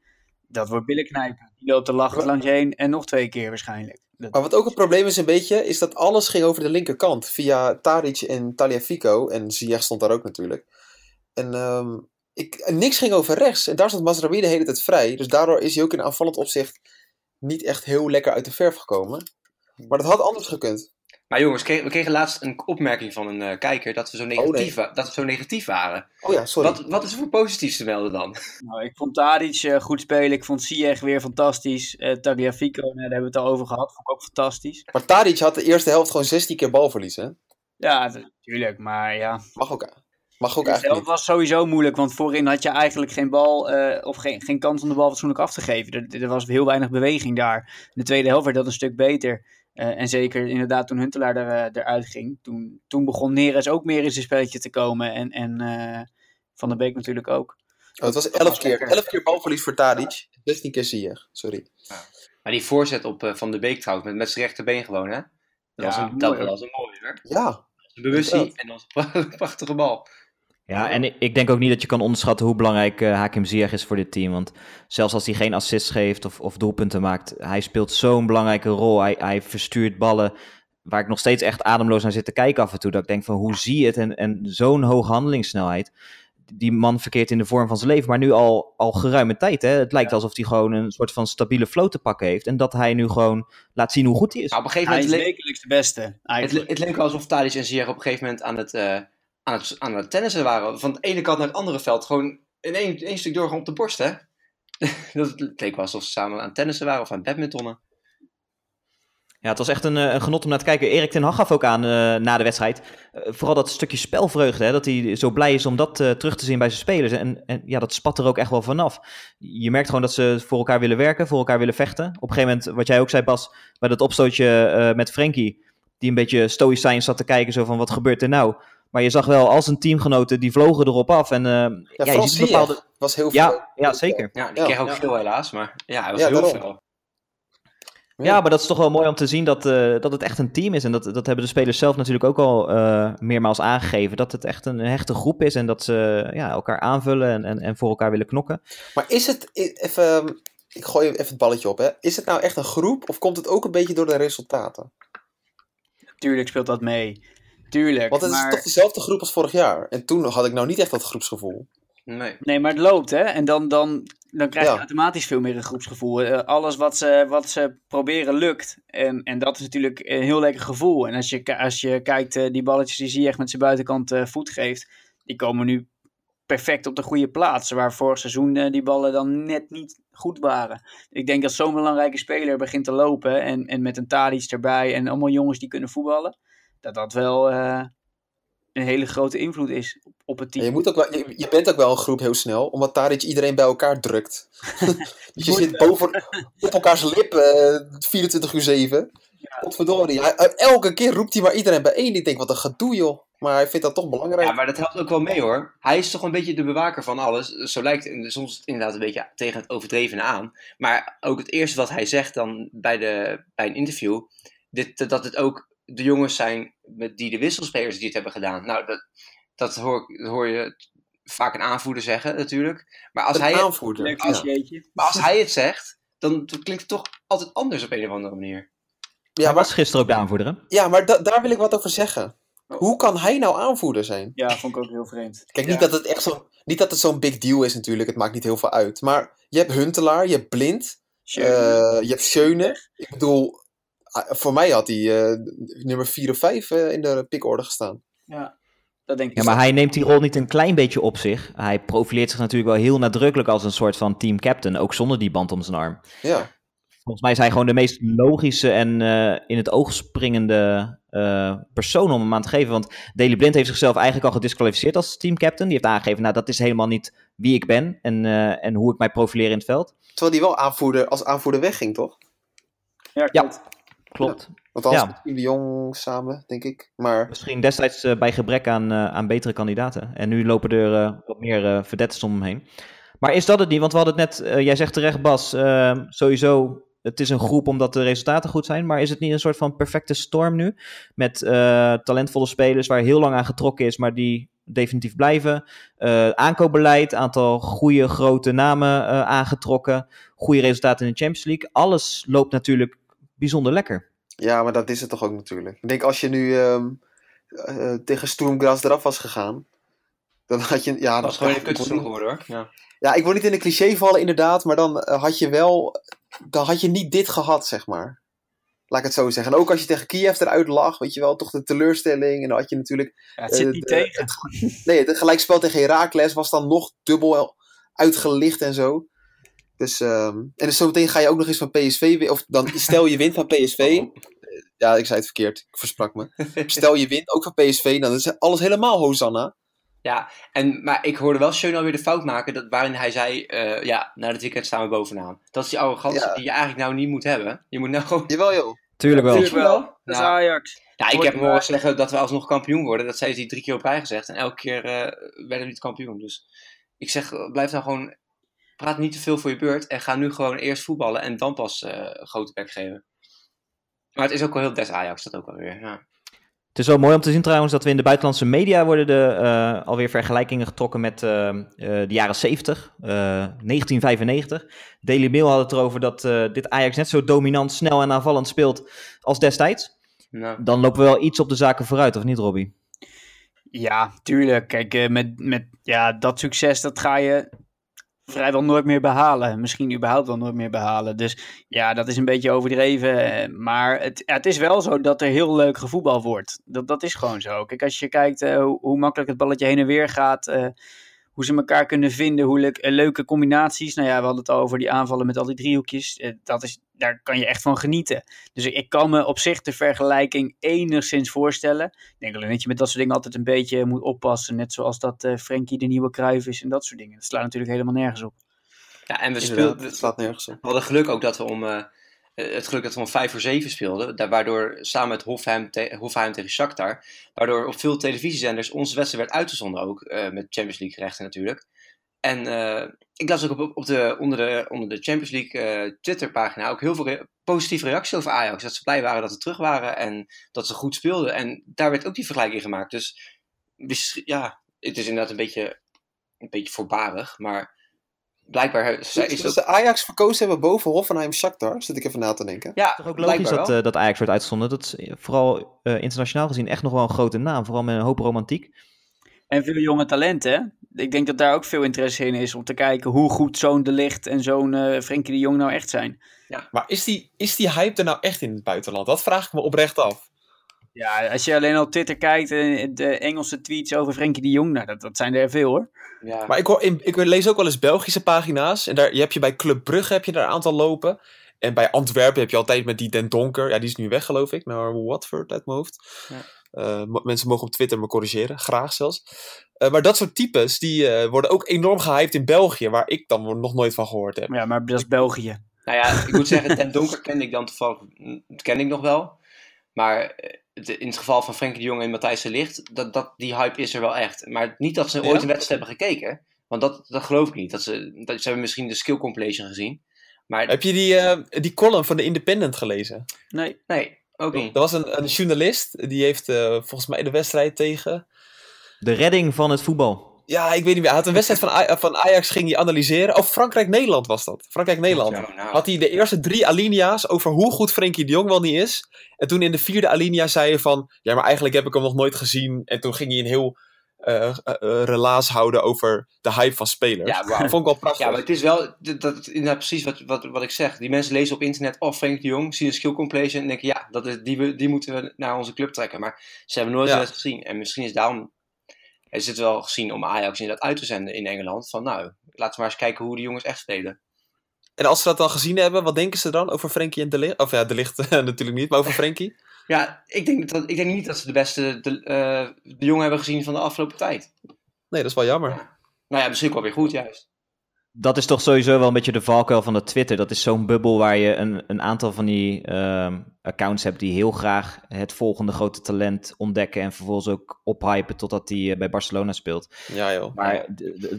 dat wordt billen knijpen. Die loopt er lachend langs je heen en nog twee keer waarschijnlijk. Dat- Maar wat ook een probleem is een beetje, is dat alles ging over de linkerkant. Via Taric en Taliafico. En Ziyech stond daar ook natuurlijk. En ehm, ik, niks ging over rechts. En daar stond Mazraoui de hele tijd vrij. Dus daardoor is hij ook in aanvallend opzicht niet echt heel lekker uit de verf gekomen. Maar dat had anders gekund. Maar jongens, kregen- we kregen laatst een opmerking van een eh, kijker dat we, zo negatief, wa- dat we zo negatief waren. Oh ja, sorry. Wat, wat is er voor positiefs te melden dan? Nou, ik vond Tadic eh, goed spelen. Ik vond Ziyech weer fantastisch. Eh Tagliafico, nou, daar hebben we het al over gehad. Vond ik ook fantastisch. Maar Tadic had de eerste helft gewoon 16 keer balverlies. Hè? Ja, natuurlijk. Maar ja, Mag ook, mag ook de eigenlijk helft niet. was sowieso moeilijk. Want voorin had je eigenlijk geen bal eh, of geen, geen kans om de bal fatsoenlijk af te geven. Er, er was heel weinig beweging daar. In de tweede helft werd dat een stuk beter. Eh, en zeker inderdaad toen Huntelaar er, eh, eruit ging. Toen, toen begon Neres ook meer in zijn spelletje te komen. En, en eh, Van der Beek natuurlijk ook. Oh, het was 11 keer. 11 keer balverlies voor Tadic. 16 keer Ziyech. Sorry. Maar die voorzet op eh, Van de Beek trouwens, met, met zijn rechterbeen gewoon, hè? Dat, Ja, was, een, mooi, dat hoor. was een mooie, hoor. Ja. Inderdaad. en dan een prachtige bal. Ja, en ik, denk ook niet dat je kan onderschatten hoe belangrijk eh, Hakim Ziyech is voor dit team. Want zelfs als hij geen assists geeft of, of doelpunten maakt, hij speelt zo'n belangrijke rol. Hij, hij verstuurt ballen waar ik nog steeds echt ademloos naar zit te kijken af en toe. Dat ik denk van, hoe zie je het? En, en zo'n hoge handelingssnelheid. Die man verkeert in de vorm van zijn leven, maar nu al, al geruime tijd. Hè? Het lijkt alsof hij gewoon een soort van stabiele flow te pakken heeft. En dat hij nu gewoon laat zien hoe goed hij is. Nou, op een gegeven Hij is moment le- wekelijks de beste. het, Eigenlijk. het leek wel alsof Tadic en Ziyech op een gegeven moment aan het, eh, aan het, aan het tennissen waren. Van de ene kant naar het andere veld. Gewoon in één, één stuk door op de borst, hè? dat het leek wel alsof ze samen aan het tennissen waren of aan het badmintonnen. Ja, het was echt een, eh, een genot om naar te kijken. Erik ten Hag gaf ook aan eh, na de wedstrijd. eh, vooral dat stukje spelvreugde. Hè, dat hij zo blij is om dat terug te zien bij zijn spelers. En, en ja, dat spat er ook echt wel vanaf. Je merkt gewoon dat ze voor elkaar willen werken, voor elkaar willen vechten. Op een gegeven moment, wat jij ook zei Bas, bij dat opstootje met Frenkie. Die een beetje stoïcijns zat te kijken, zo van wat gebeurt er nou? Maar je zag wel als een teamgenoten, die vlogen erop af. En eh, Ja, ja, je vooral ziet een bepaalde... Was heel veel. Ja, ja, zeker. Ja, die Ja. kreeg ook Ja. veel helaas, maar ja, hij was Ja, heel daarom. veel. Ja, maar dat is toch wel mooi om te zien dat, eh, dat het echt een team is. En dat, dat hebben de spelers zelf natuurlijk ook al eh, meermaals aangegeven. Dat het echt een hechte groep is en dat ze ja, elkaar aanvullen en, en, en voor elkaar willen knokken. Maar is het, even, ehm, ik gooi even het balletje op, hè. Is het nou echt een groep of komt het ook een beetje door de resultaten? Tuurlijk speelt dat mee. Tuurlijk. Want het maar... is toch dezelfde groep als vorig jaar. En toen had ik nou niet echt dat groepsgevoel. Nee. Nee, maar het loopt, hè? En dan, dan, dan krijg je Ja. automatisch veel meer een groepsgevoel. Eh, alles wat ze, wat ze proberen lukt. En, en dat is natuurlijk een heel lekker gevoel. En als je, als je kijkt, eh, die balletjes die zie je echt met zijn buitenkant eh, voet geeft. Die komen nu perfect op de goede plaats. Waar vorig seizoen eh, die ballen dan net niet goed waren. Ik denk dat zo'n belangrijke speler begint te lopen. En, en met een Tadic erbij en allemaal jongens die kunnen voetballen. Dat dat wel eh, een hele grote invloed is op, op het team. je, moet ook wel, je, je bent ook wel een groep heel snel, omdat Tadic iedereen bij elkaar drukt. dus je zit boven op elkaars lip eh 24 uur 7. Godverdorie. Hij, hij- elke keer roept hij maar iedereen bijeen. Ik denk, wat een gedoe joh. Maar hij vindt dat toch belangrijk. Ja, maar dat helpt ook wel mee hoor. Hij is toch een beetje de bewaker van alles. Zo lijkt het soms inderdaad een beetje tegen het overdrevene aan. Maar ook het eerste wat hij zegt dan bij, de, bij een interview. Dit, dat het ook de jongens zijn met die de wisselspelers die het hebben gedaan. Nou, dat, dat, hoor, dat hoor je vaak een aanvoerder zeggen natuurlijk. Maar als, een hij, het- Ja. clichétje. maar als hij het zegt, dan klinkt het toch altijd anders op een of andere manier. Ja, Hij maar, was gisteren ook de aanvoerder, hè? ja, maar da- daar wil ik wat over zeggen. Hoe kan hij nou aanvoerder zijn? Ja, vond ik ook heel vreemd. Kijk, Ja. niet dat het echt zo, niet dat het zo'n big deal is natuurlijk. Het maakt niet heel veel uit. Maar je hebt Huntelaar, je hebt Blind, eh, je hebt Schöne. Ik bedoel, voor mij had hij eh, nummer 4 of 5 in de pickorde gestaan. ja, dat denk ik. Ja, maar hij neemt die rol niet een klein beetje op zich. Hij profileert zich natuurlijk wel heel nadrukkelijk als een soort van team captain, ook zonder die band om zijn arm. Ja. Volgens mij is hij gewoon de meest logische en eh, in het oog springende eh, persoon om hem aan te geven. Want Daley Blind heeft zichzelf eigenlijk al gedisqualificeerd als teamcaptain. Die heeft aangegeven, nou dat is helemaal niet wie ik ben en, eh, en hoe ik mij profileer in het veld. Terwijl hij wel aanvoerder, als aanvoerder wegging, toch? Ja, Ja. Klopt. Want anders Ja. met de Jong samen, denk ik. Maar Misschien destijds eh, bij gebrek aan, eh, aan betere kandidaten. En nu lopen er eh, wat meer verdettes om hem heen. Maar is dat het niet? Want we hadden het net, jij zegt terecht Bas, eh, sowieso het is een groep omdat de resultaten goed zijn. Maar is het niet een soort van perfecte storm nu? Met talentvolle spelers waar heel lang aan getrokken is, maar die definitief blijven. Eh, aankoopbeleid, aantal goede grote namen aangetrokken. Goede resultaten in de Champions League. Alles loopt natuurlijk bijzonder lekker. ja, maar dat is het toch ook natuurlijk. Ik denk als je nu ehm, eh, tegen Sturmgras eraf was gegaan. Dan had je. Ja, Dat was gewoon een niet- geworden hoor. Ja. Ja, ik wil niet in een cliché vallen, inderdaad. Maar dan eh, had je wel. Dan had je niet dit gehad, zeg maar. Laat ik het zo zeggen. En ook als je tegen Kiev eruit lag, weet je wel, toch de teleurstelling. En dan had je natuurlijk. Ja, het zit eh, niet de- tegen. het- nee, het gelijkspel tegen Herakles was dan nog dubbel uitgelicht en zo. Dus, ehm, en dus zometeen ga je ook nog eens van PSV. Of dan stel je wint van PSV. Eh, Ja, ik zei het verkeerd. Ik versprak me. Stel je wint ook van PSV, dan is alles helemaal Hosanna. Ja, en, maar ik hoorde wel Schöne alweer de fout maken dat, waarin hij zei, eh, ja, na dit weekend staan we bovenaan. Dat is die arrogantie Ja. die je eigenlijk nou niet moet hebben. Je moet nou gewoon... Jawel, joh. Tuurlijk wel. Tuurlijk wel. Dat is Ja. Ajax. Ja, ik heb horen zeggen dat we alsnog kampioen worden. Dat zei hij drie keer op rij gezegd. En elke keer eh, werden we niet kampioen. Dus ik zeg, blijf nou gewoon... Praat niet te veel voor je beurt. En ga nu gewoon eerst voetballen. En dan pas eh, een grote bek geven. Maar het is ook wel heel des Ajax, dat ook wel weer. Ja. Het is wel mooi om te zien trouwens dat we in de buitenlandse media worden de, eh, alweer vergelijkingen getrokken met eh, eh, de jaren 70, eh, 1995. Daily Mail had het erover dat eh, dit Ajax net zo dominant, snel en aanvallend speelt als destijds. Nou, Dan lopen we wel iets op de zaken vooruit, of niet Robbie? Ja, tuurlijk. Kijk, eh, met, met ja, dat succes, dat ga je vrijwel nooit meer behalen. Misschien überhaupt wel nooit meer behalen. Dus ja, dat is een beetje overdreven. eh, Maar het, het is wel zo dat er heel leuk gevoetbal wordt. Dat, dat is gewoon zo. Kijk, als je kijkt eh, hoe, hoe makkelijk het balletje heen en weer gaat... eh, hoe ze elkaar kunnen vinden, hoe leuk, eh, leuke combinaties. Nou ja, we hadden het al over die aanvallen met al die driehoekjes. Eh, dat is, daar kan je echt van genieten. Dus ik, kan me op zich de vergelijking enigszins voorstellen. Ik denk alleen dat je met dat soort dingen altijd een beetje moet oppassen. Net zoals dat eh Frenkie de nieuwe Kruif is en dat soort dingen. Dat slaat natuurlijk helemaal nergens op. ja, en we speelden... het slaat nergens op. We hadden geluk ook dat we om... het geluk dat we om 5 voor 7 speelden. Waardoor samen met Hofheim, te, tegen Shakhtar. Waardoor op veel televisiezenders onze wedstrijd werd uitgezonden ook. eh, met Champions League rechten natuurlijk. En eh, ik las ook op, op de, onder, de, onder de Champions League eh, Twitterpagina ook heel veel positieve reacties over Ajax. Dat ze blij waren dat ze terug waren en dat ze goed speelden. En daar werd ook die vergelijking gemaakt. Dus ja, het is inderdaad een beetje, een beetje voorbarig. Maar blijkbaar is ze ook... Ajax verkozen hebben boven Hoffenheim Shakhtar? Zit ik even na te denken. Ja, Het is toch ook logisch dat, eh, dat Ajax wordt uitgezonden. Dat is eh, vooral eh, internationaal gezien echt nog wel een grote naam. Vooral met een hoop romantiek. En veel jonge talenten. Ik denk dat daar ook veel interesse in is om te kijken hoe goed zo'n De Ligt en zo'n eh Frenkie de Jong nou echt zijn. Maar is die, is die hype er nou echt in het buitenland? Dat vraag ik me oprecht af. Ja, als je alleen al op Twitter kijkt en de Engelse tweets over Frenkie de Jong, nou, dat, dat zijn er veel hoor. Ja. Maar ik, hoor, in- ik lees ook wel eens Belgische pagina's. En daar je heb je bij Club Brugge heb je er een aantal lopen. En bij Antwerpen heb je altijd met die Den Donker. Ja, die is nu weg geloof ik. Naar Watford uit mijn hoofd. Ja. Eh, mensen mogen op Twitter me corrigeren. Graag zelfs. Eh, maar dat soort types, die eh, worden ook enorm gehyped in België. Waar ik dan nog nooit van gehoord heb. Ja, maar dat is België. Nou ja, ik moet zeggen, Ten Donker kende ik dan toevallig, ken ik nog wel. Maar in het geval van Frenkie de Jong en Matthijs de Ligt, dat, dat, die hype is er wel echt. Maar niet dat ze Ja? ooit een wedstrijd hebben gekeken. Want dat, dat geloof ik niet. Dat ze, dat, ze hebben misschien de skill compilation gezien. Maar Heb je die, eh, die column van de Independent gelezen? Nee. nee, ook niet. Er was een, een journalist, die heeft eh, volgens mij de wedstrijd tegen... De redding van het voetbal. Ja, ik weet niet meer. Hij had een wedstrijd van, Aj- van Ajax ging hij analyseren. Oh, Frankrijk-Nederland was dat. Frankrijk-Nederland. Ja, nou, Had hij de eerste drie alinea's over hoe goed Frenkie de Jong wel niet is. En toen in de vierde alinea zei hij van... Ja, maar eigenlijk heb ik hem nog nooit gezien. En toen ging hij een heel eh eh, eh, relaas houden over de hype van spelers. Ja. Dat vond ik wel prachtig. Ja, maar het is wel, dat, inderdaad precies wat, wat, wat ik zeg. Die mensen lezen op internet, oh Frenkie de Jong, zien een skill compilation en denken, ja, dat is, die, we- die moeten we naar onze club trekken. Maar ze hebben nooit Ja. gezien. En misschien is daarom, is het wel gezien om Ajax inderdaad uit te zenden in Engeland. Van nou, laten we maar eens kijken hoe de jongens echt spelen. En als ze dat dan gezien hebben, wat denken ze dan over Frenkie en De Ligt? Of ja, De Ligt natuurlijk niet, maar over Frenkie. Ja, ik denk, dat, ik denk niet dat ze de beste de, eh, de jongen hebben gezien van de afgelopen tijd. Nee, dat is wel jammer. Nou ja, misschien wel weer goed juist. Dat is toch sowieso wel een beetje de valkuil van de Twitter. Dat is zo'n bubbel waar je een, een aantal van die ehm, accounts hebt die heel graag het volgende grote talent ontdekken en vervolgens ook ophypen totdat die eh, bij Barcelona speelt. Ja joh. Maar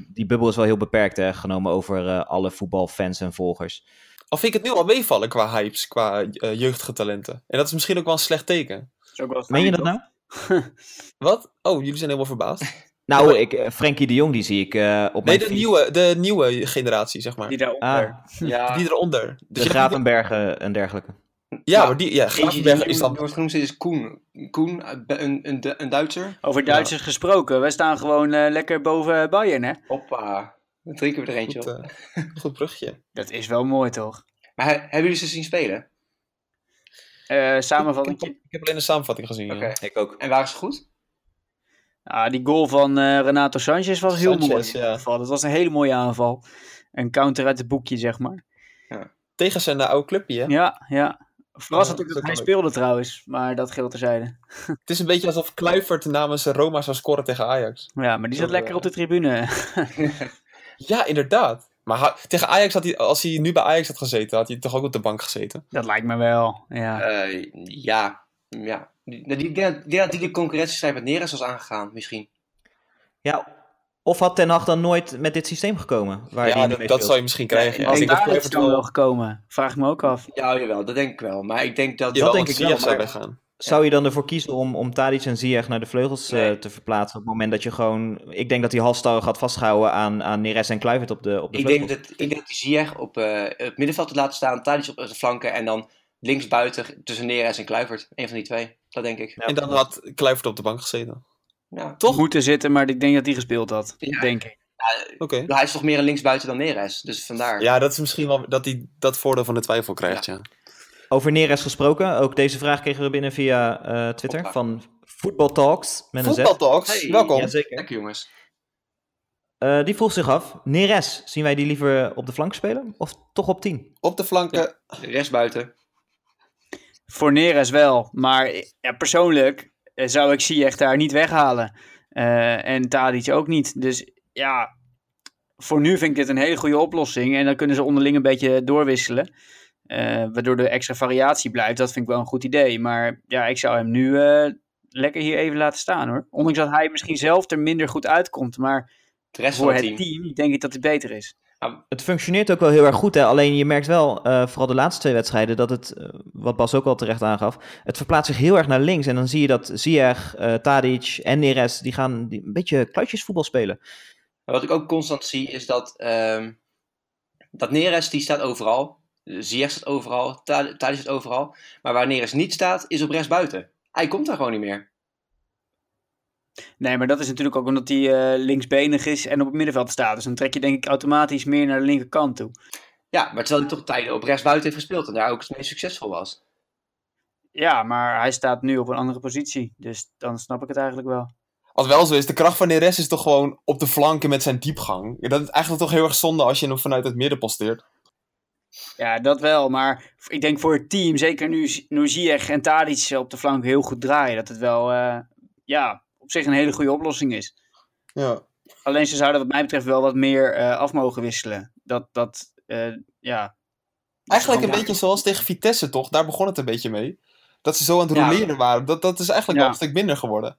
die bubbel is wel heel beperkt hè, genomen over eh, alle voetbalfans en volgers. Al vind ik het nu al meevallen qua hypes, qua jeugdige talenten. En dat is misschien ook wel een slecht teken. Dat is ook wel Meen je dat nou? Wat? Oh, jullie zijn helemaal verbaasd. Nou, ik, eh, Frenkie de Jong die zie ik eh, op Nee, mijn de feed. nieuwe, de nieuwe generatie, zeg maar. Die daaronder. Ah, Ja, Die eronder. de Dus je- Gravenbergen en dergelijke. Ja, Nou, maar die, ja, eentje Gravenberg die is dan... wordt genoemd is Koen. Koen, eh, een, een, een Duitser. Over Duitsers gesproken, wij staan gewoon eh, lekker boven Bayern hè. Hoppa, dan drinken we er eentje Goed, op. eh, goed brugje. Dat is wel mooi toch? Maar he- hebben jullie ze zien spelen? Eh Ik samenvatting. ik heb alleen de samenvatting gezien. ja. Oké. Ik ook. En waren ze goed? Ah, die goal van eh, Renato Sanchez was heel Sanchez, mooi. in ja. Dat was een hele mooie aanval. Een counter uit het boekje, zeg maar. Tegen zijn eh, oude clubje, hè? Ja, ja. Verrassend Ja, ook dat dat hij ook. speelde trouwens, maar dat geldt terzijde. Het is een beetje alsof Kluivert namens Roma zou scoren tegen Ajax. Ja, maar die zat lekker eh, op de tribune. Ja, inderdaad. Maar tegen Ajax had hij, als hij nu bij Ajax had gezeten, had hij toch ook op de bank gezeten. Dat lijkt me wel, ja. Eh, ja, ja. Die, die, die, die, die, die de concurrentiestrijd met Neres was aangegaan, misschien. Ja, of had Ten Hag dan nooit met dit systeem gekomen? Waar hij ja, dat, dat zou je misschien krijgen. Ja, Als ik denk dat daar is Kluivert dan wel gekomen, vraag ik me ook af. Ja, jawel, dat denk ik wel. Maar ik denk dat... Ja, denk denk ik ik wel, zou weggaan. Zou je dan ervoor kiezen om, om Tadic en Ziyech naar de vleugels eh, te verplaatsen? Op het moment dat je gewoon... Ik denk dat hij halstarrig had vastgehouden aan, aan Neres en Kluivert op de, op de Ik vleugels. denk, dat, ik denk dat die Ziyech op eh, het middenveld te laten staan, Tadic op de flanken en dan linksbuiten tussen Neres en Kluivert. Een van die twee, dat denk ik. Ja. En dan had Kluivert op de bank gezeten. Ja. Toch? Moeten zitten, maar ik denk dat hij gespeeld had. Ja. Denk ik. Oké. Hij is toch meer een linksbuiten dan Neres, dus vandaar. Ja, dat is misschien wel dat hij dat voordeel van de twijfel krijgt, ja. Over Neres gesproken, ook deze vraag kregen we binnen via eh, Twitter van Football Talks met een Z. Voetbaltalks, Hey. welkom. Jazeker. Lekker jongens. Eh, die vroeg zich af, Neres, zien wij die liever op de flank spelen of toch op 10? Op de flanken. Rechtsbuiten. Voor Neres wel, maar ja, persoonlijk eh, zou ik Ziyech daar niet weghalen. Eh, en Tadic ook niet. Dus ja, voor nu vind ik dit een hele goede oplossing. En dan kunnen ze onderling een beetje doorwisselen. Eh, waardoor er extra variatie blijft. Dat vind ik wel een goed idee. Maar ja, ik zou hem nu lekker hier even laten staan hoor. Ondanks dat hij misschien zelf er minder goed uitkomt. Maar De voor het team. team denk ik dat het beter is. Het functioneert ook wel heel erg goed, hè? alleen je merkt wel, eh, vooral de laatste twee wedstrijden, dat het, eh, wat Bas ook al terecht aangaf, het verplaatst zich heel erg naar links. En dan zie je dat Ziyech, eh Tadic en Neres, die gaan die een beetje kluitjesvoetbal spelen. Wat ik ook constant zie is dat, ehm, dat Neres die staat overal. Ziyech staat overal. Ta- Tadic staat overal. Maar waar Neres niet staat is op rechtsbuiten. Hij komt daar gewoon niet meer. Nee, maar dat is natuurlijk ook omdat hij eh, linksbenig is en op het middenveld staat. Dus dan trek je denk ik automatisch meer naar de linkerkant toe. Ja, maar terwijl hij toch tijden op rechtsbuiten heeft gespeeld en daar ook het meest succesvol was. Ja, maar hij staat nu op een andere positie. Dus dan snap ik het eigenlijk wel. Als wel zo is, de kracht van Neres is toch gewoon op de flanken met zijn diepgang. Ja, dat is eigenlijk toch heel erg zonde als je hem vanuit het midden posteert. Ja, dat wel. Maar ik denk voor het team, zeker nu, nu Ziyech en Tadic op de flank heel goed draaien, dat het wel eh, ja, op zich een hele goede oplossing is. Ja. Alleen ze zouden wat mij betreft wel wat meer eh, af mogen wisselen. Dat, dat eh, ja... Eigenlijk een Ja. beetje zoals tegen Vitesse toch? Daar begon het een beetje mee. Dat ze zo aan het Ja. roleren waren. Dat, dat is eigenlijk Ja. wel een stuk minder geworden.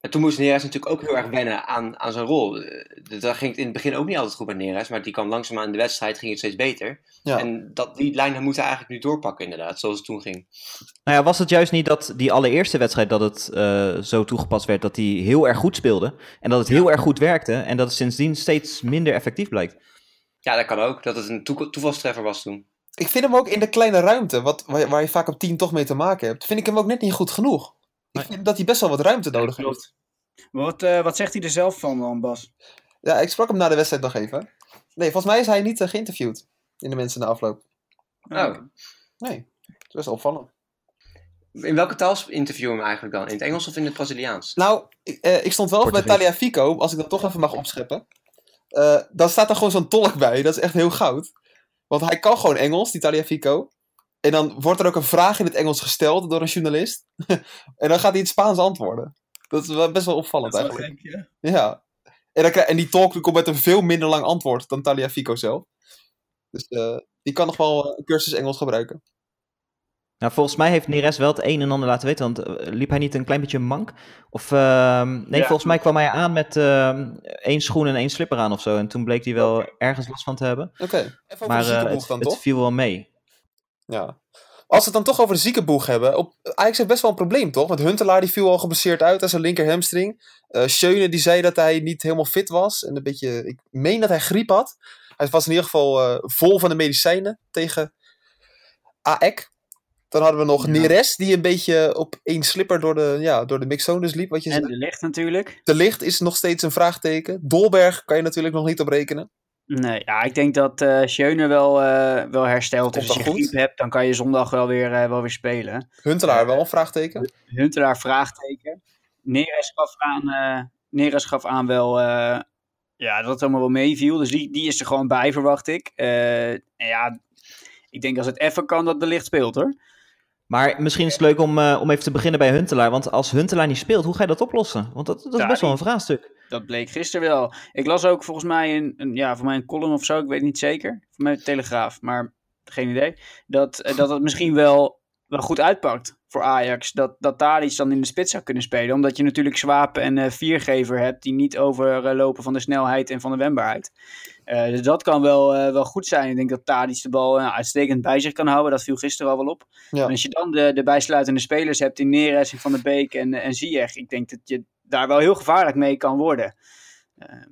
En toen moest Neres natuurlijk ook heel erg wennen aan, aan zijn rol. Eh, Daar ging het in het begin ook niet altijd goed met Neres, maar die kwam langzaamaan in de wedstrijd, ging het steeds beter. Ja. En dat, die lijn moeten eigenlijk nu doorpakken inderdaad, zoals het toen ging. Nou ja, was het juist niet dat die allereerste wedstrijd dat het eh, zo toegepast werd, dat hij heel erg goed speelde en dat het heel erg goed werkte en dat het sindsdien steeds minder effectief blijkt? Ja, dat kan ook, dat het een toe- toevalstreffer was toen. Ik vind hem ook in de kleine ruimte, wat, waar, waar je vaak op 10 toch mee te maken hebt, vind ik hem ook net niet goed genoeg. Ik vind dat hij best wel wat ruimte nodig heeft. Wat, eh, wat zegt hij er zelf van dan, Bas? Ja, ik sprak hem na de wedstrijd nog even. Nee, volgens mij is hij niet eh, geïnterviewd in de mensen na afloop. Oh. Nee, dat is best wel opvallend. In welke taal interviewen we hem eigenlijk dan? In het Engels of in het Braziliaans? Nou, ik, eh, ik stond wel even bij. Talia Fico, als ik dat toch even mag opscheppen. Eh, dan staat er gewoon zo'n tolk bij, dat is echt heel goud. Want hij kan gewoon Engels, die Talia Fico. En dan wordt er ook een vraag in het Engels gesteld door een journalist. en dan gaat hij in het Spaans antwoorden. Dat is wel best wel opvallend eigenlijk. Ja. En, dan krijg- en die tolk komt met een veel minder lang antwoord dan Talia Fico zelf. Dus eh, die kan nog wel eh, een cursus Engels gebruiken. Nou, volgens mij heeft Neres wel het een en ander laten weten, want eh, liep hij niet een klein beetje mank? Of, ehm, nee, Ja. volgens mij kwam hij aan met ehm, één schoen en één slipper aan of zo. En toen bleek hij wel ergens last van te hebben. Oké. Even over Maar het, dan, het toch? viel wel mee. Ja. Als we het dan toch over de ziekenboeg hebben. Op, Ajax heeft best wel een probleem, toch? Want Huntelaar die viel al geblesseerd uit aan zijn linker hamstring. Eh Schöne die zei dat hij niet helemaal fit was. En een beetje, ik meen dat hij griep had. Hij was in ieder geval eh, vol van de medicijnen tegen AEK. Dan hadden we nog Ja. Neres die een beetje op één slipper door de, ja, door de mixzones liep. Wat je En zei. de licht natuurlijk. De licht is nog steeds een vraagteken. Dolberg kan je natuurlijk nog niet op rekenen. Nee, ja, ik denk dat eh Schöne wel, eh, wel herstelt. Als je griep hebt, dan kan je zondag wel weer, eh, wel weer spelen. Huntelaar wel vraagteken. Huntelaar vraagteken. Neres gaf aan, Neres gaf aan wel ja, dat het allemaal wel meeviel. Dus die, die is er gewoon bij, verwacht ik. Ja, ik denk als het even kan dat de licht speelt hoor. Maar misschien is het leuk om, eh, om even te beginnen bij Huntelaar. Want als Huntelaar niet speelt, hoe ga je dat oplossen? Want dat, dat is Ja, best wel een vraagstuk. Dat bleek gisteren wel. Ik las ook volgens mij een, een, ja, voor mij een column of zo, ik weet het niet zeker. Voor mij Telegraaf, maar geen idee. Dat, eh, dat het misschien wel, wel goed uitpakt voor Ajax. Dat, dat dan in de spits zou kunnen spelen. Omdat je natuurlijk Zwapen en eh, Viergever hebt die niet overlopen van de snelheid en van de wendbaarheid. Eh, dus dat kan wel, eh, wel goed zijn. Ik denk dat Tadic de bal eh, uitstekend bij zich kan houden. Dat viel gisteren al wel op. Ja. En als je dan de, de bijsluitende spelers hebt in Neres en Van der Beek en, en Ziyech. Ik denk dat je daar wel heel gevaarlijk mee kan worden. Ehm,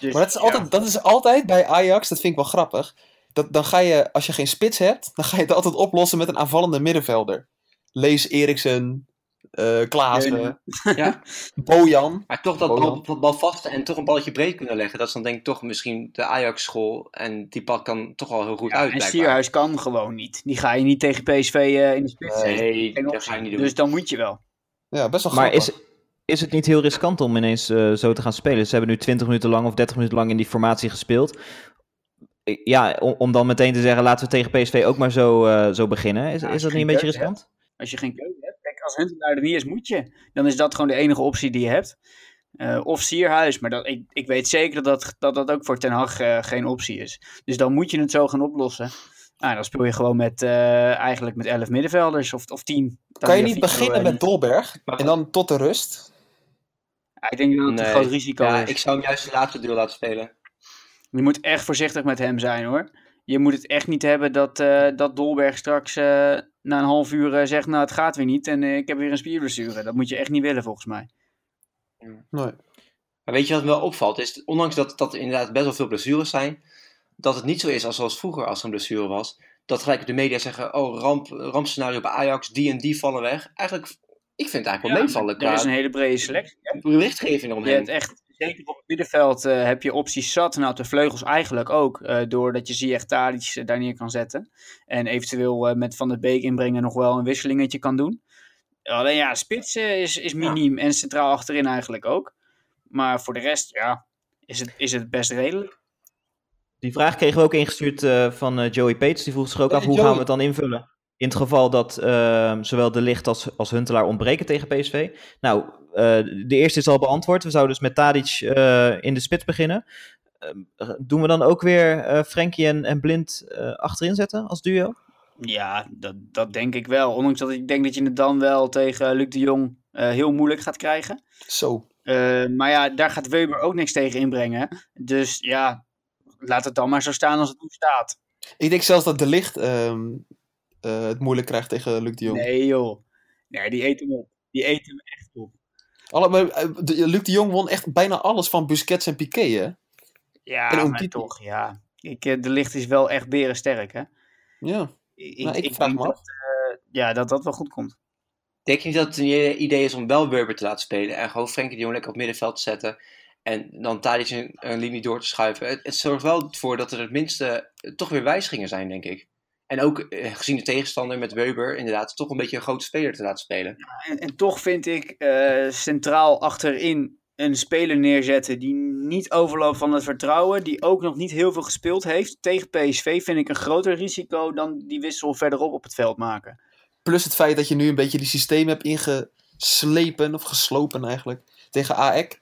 dus, Maar dat is, ja. altijd, dat is altijd bij Ajax, dat vind ik wel grappig. Dat, dan ga je, als je geen spits hebt, dan ga je het altijd oplossen met een aanvallende middenvelder. Lees Eriksen, eh. Ja, Bojan. maar toch dat bal, bal vast en toch een balletje breed kunnen leggen. Dat is dan denk ik toch misschien de Ajax-school. En die pad kan toch wel heel goed Ja, uit, en. Sierhuis kan gewoon niet. Die ga je niet tegen PSV eh, in de spits zetten. Nee, dat ga je niet doen. Dus dan moet je wel. Ja, best wel Maar grappig. is, is het niet heel riskant om ineens eh, zo te gaan spelen? Ze hebben nu 20 minuten lang of 30 minuten lang in die formatie gespeeld. Ja, om, om dan meteen te zeggen, laten we tegen PSV ook maar zo, eh, zo beginnen. Is, is dat niet een beetje riskant? Als je geen keuze hebt. Kijk, als Huntelaar er niet is, moet je. Dan is dat gewoon de enige optie die je hebt. Eh, of Sierhuis. Maar dat, ik, ik weet zeker dat dat, dat dat ook voor Ten Hag eh, geen optie is. Dus dan moet je het zo gaan oplossen. Nou, dan speel je gewoon met, eh, eigenlijk met 11 middenvelders of, of 10. kan je niet beginnen met Dolberg en dan tot de rust? Ja, ik denk dat het een Nee. groot risico ja, is. ik zou hem juist de laatste deel laten spelen. Je moet echt voorzichtig met hem zijn hoor. Je moet het echt niet hebben dat, eh, dat Dolberg straks eh, na een half uur eh, zegt: Nou, het gaat weer niet en eh, ik heb weer een spierblessure. Dat moet je echt niet willen volgens mij. Nee. Maar weet je wat me wel opvalt? Is, ondanks dat, dat er inderdaad best wel veel blessures zijn, dat het niet zo is als zoals vroeger als er een blessure was. Dat gelijk de media zeggen, oh ramp, rampscenario bij Ajax, die en die vallen weg. Eigenlijk Ik vind het eigenlijk wel meevallen er is een hele brede selectie. berichtgeving Je eromheen. hebt echt, zeker op het middenveld eh, heb je opties zat. Nou, op de vleugels eigenlijk ook. eh, doordat je Ziyech Tadic eh, daar neer kan zetten. En eventueel eh, met Van der Beek inbrengen nog wel een wisselingetje kan doen. Alleen ja, spits eh, is, is miniem. En centraal achterin eigenlijk ook. Maar voor de rest, ja, is het, is het best redelijk. Die vraag kregen we ook ingestuurd eh, van Joey Peets. Die vroeg zich ook Hey, af, hoe Joey. gaan we het dan invullen? In het geval dat eh, zowel De Licht als, als Huntelaar ontbreken tegen PSV. Nou, eh, de eerste is al beantwoord. We zouden dus met Tadic eh, in de spits beginnen. Eh, doen we dan ook weer eh Frenkie en, en Blind eh, achterin zetten als duo? Ja, dat, dat denk ik wel. Ondanks dat ik denk dat je het dan wel tegen Luc de Jong eh, heel moeilijk gaat krijgen. Zo. Eh, maar ja, daar gaat Weber ook niks tegen inbrengen. Dus ja, laat het dan maar zo staan als het nu staat. Ik denk zelfs dat De Licht eh, het moeilijk krijgt tegen Luc de Jong. Nee joh. Nee, die eet hem op. Die eet hem echt op. Alle, maar, eh, de- Luc de Jong won echt bijna alles van Busquets en Piqué, hè? Ja, En maar toch, ja. Ik, eh, de licht is wel echt berensterk, hè. Ja. Ik, Nou, ik ik vraag me af. eh, ja, dat dat wel goed komt. Denk je niet dat het een idee is om wel Weber te laten spelen en gewoon Frenkie de Jong lekker op middenveld te zetten en dan Tadic een, een linie door te schuiven? Het, het zorgt wel voor dat er het minste toch weer wijzigingen zijn, denk ik. En ook eh, gezien de tegenstander met Weber, inderdaad, toch een beetje een grote speler te laten spelen. En, en toch vind ik eh, centraal achterin een speler neerzetten die niet overloopt van het vertrouwen, die ook nog niet heel veel gespeeld heeft. Tegen PSV vind ik een groter risico dan die wissel verderop op het veld maken. Plus het feit dat je nu een beetje die systeem hebt ingeslepen, of geslopen eigenlijk, tegen AEK.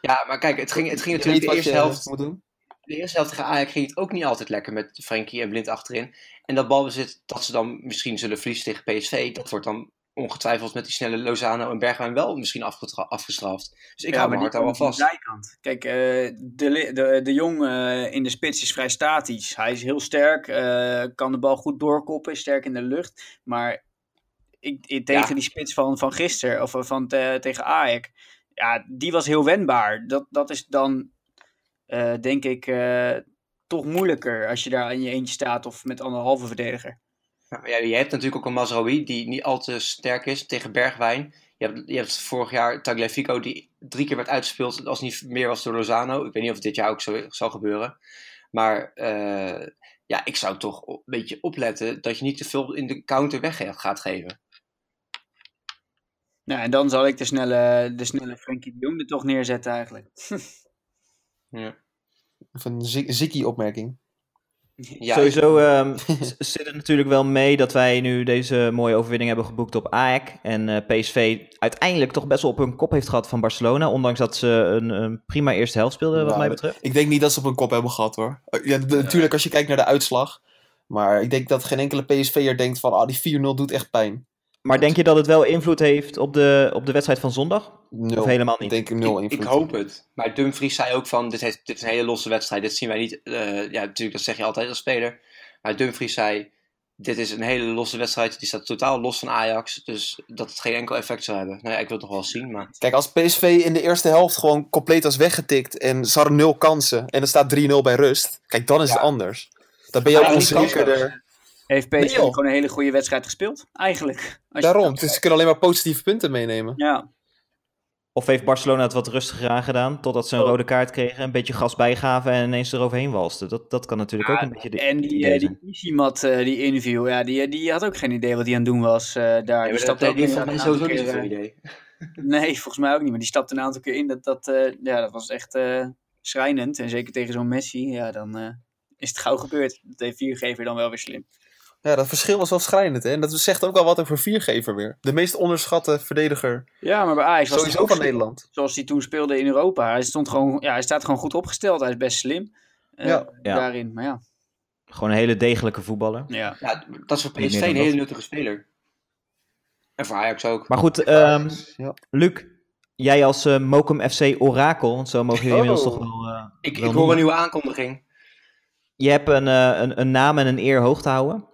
Ja, maar kijk, het ging, het ging natuurlijk de wat eerste je helft moet doen. De eerste helft tegen Ajax ging het ook niet altijd lekker met Frenkie en Blind achterin. En dat balbezit dat ze dan misschien zullen verliezen tegen PSV, dat wordt dan ongetwijfeld met die snelle Lozano en Bergwijn wel misschien afgestraft. Dus ik Ja, hou maar mijn hart daar wel vast. zijkant. Kijk, eh, de, de, de Jong eh, in de spits is vrij statisch. Hij is heel sterk, eh, kan de bal goed doorkoppen, sterk in de lucht. Maar ik, ik- tegen Ja. die spits van, van gisteren, of van te- tegen Ajax, ja, die was heel wendbaar. Dat, dat is dan, eh, denk ik, eh, toch moeilijker als je daar in je eentje staat of met anderhalve verdediger. Ja, je hebt natuurlijk ook een Mazraoui die niet al te sterk is tegen Bergwijn. Je hebt, je hebt vorig jaar Tagliafico die drie keer werd uitgespeeld als niet meer was door Lozano. Ik weet niet of het dit jaar ook zo zal gebeuren. Maar eh, ja, ik zou toch een beetje opletten dat je niet te veel in de counter weg gaat geven. Nou, en dan zal ik de snelle, de snelle Frenkie de Jong er toch neerzetten eigenlijk. Ja. Of een zi- zikkie-opmerking. Ja, Sowieso ehm, z- zit het natuurlijk wel mee dat wij nu deze mooie overwinning hebben geboekt op AEK. En eh, PSV uiteindelijk toch best wel op hun kop heeft gehad van Barcelona. Ondanks dat ze een, een prima eerste helft speelden, wat Nou, mij betreft. Ik denk niet dat ze op hun kop hebben gehad hoor. Eh, Ja, de- natuurlijk als je kijkt naar de uitslag. Maar ik denk dat geen enkele PSV'er denkt van ah, die 4-0 doet echt pijn. Maar denk je dat het wel invloed heeft op de, op de wedstrijd van zondag? Nul. Of helemaal Ik niet? denk nul ik, invloed. ik hoop het. Maar Dumfries zei ook van, dit, heeft, dit is een hele losse wedstrijd. Dit zien wij niet. eh, ja, natuurlijk, dat zeg je altijd als speler. Maar Dumfries zei, dit is een hele losse wedstrijd. Die staat totaal los van Ajax. Dus dat het geen enkel effect zou hebben. Nou ja, ik wil het nog wel zien, maar... Kijk, als PSV in de eerste helft gewoon compleet was weggetikt en ze hadden nul kansen en er staat 3-0 bij rust. Kijk, dan is Ja. het anders. Dan ben je ook onzekerder. Heeft PSV Nee, gewoon een hele goede wedstrijd gespeeld, eigenlijk. Als Daarom, dus ze kunnen alleen maar positieve punten meenemen. Ja, Of heeft Barcelona het wat rustiger aangedaan, totdat ze een Oh. rode kaart kregen, een beetje gas bijgaven en ineens eroverheen walsten? Dat, dat kan natuurlijk ook een beetje de en die, eh, die Isimat, eh, die interview, ja, die, die had ook geen idee wat hij aan het doen was eh, daar. Nee, die stapte ook sowieso niet idee. eh, Nee, volgens mij ook niet, maar die stapte een aantal keer in. Dat, dat, eh, ja, dat was echt eh, schrijnend. En zeker tegen zo'n Messi, ja, dan eh, is het gauw gebeurd. Dat heeft viergever dan wel weer slim. Ja, dat verschil was wel schrijnend, hè? En dat zegt ook wel wat over viergever weer. De meest onderschatte verdediger Ja, maar bij Ajax was sowieso ook van. Nederland. zoals hij toen speelde in Europa. Hij, stond gewoon, ja, hij staat gewoon goed opgesteld. Hij is best slim eh, Ja. Ja. daarin. Maar ja, Gewoon een hele degelijke voetballer. ja. Ja, dat is voor PSV een hele nuttige speler. En voor Ajax ook. Maar goed, ehm, Ja. Luc, jij als eh Mokum FC Orakel, want zo mogen jullie inmiddels Oh. toch wel... eh, Ik, wel ik hoor een nieuwe aankondiging. Je hebt een, eh, een, een naam en een eer hoog te houden.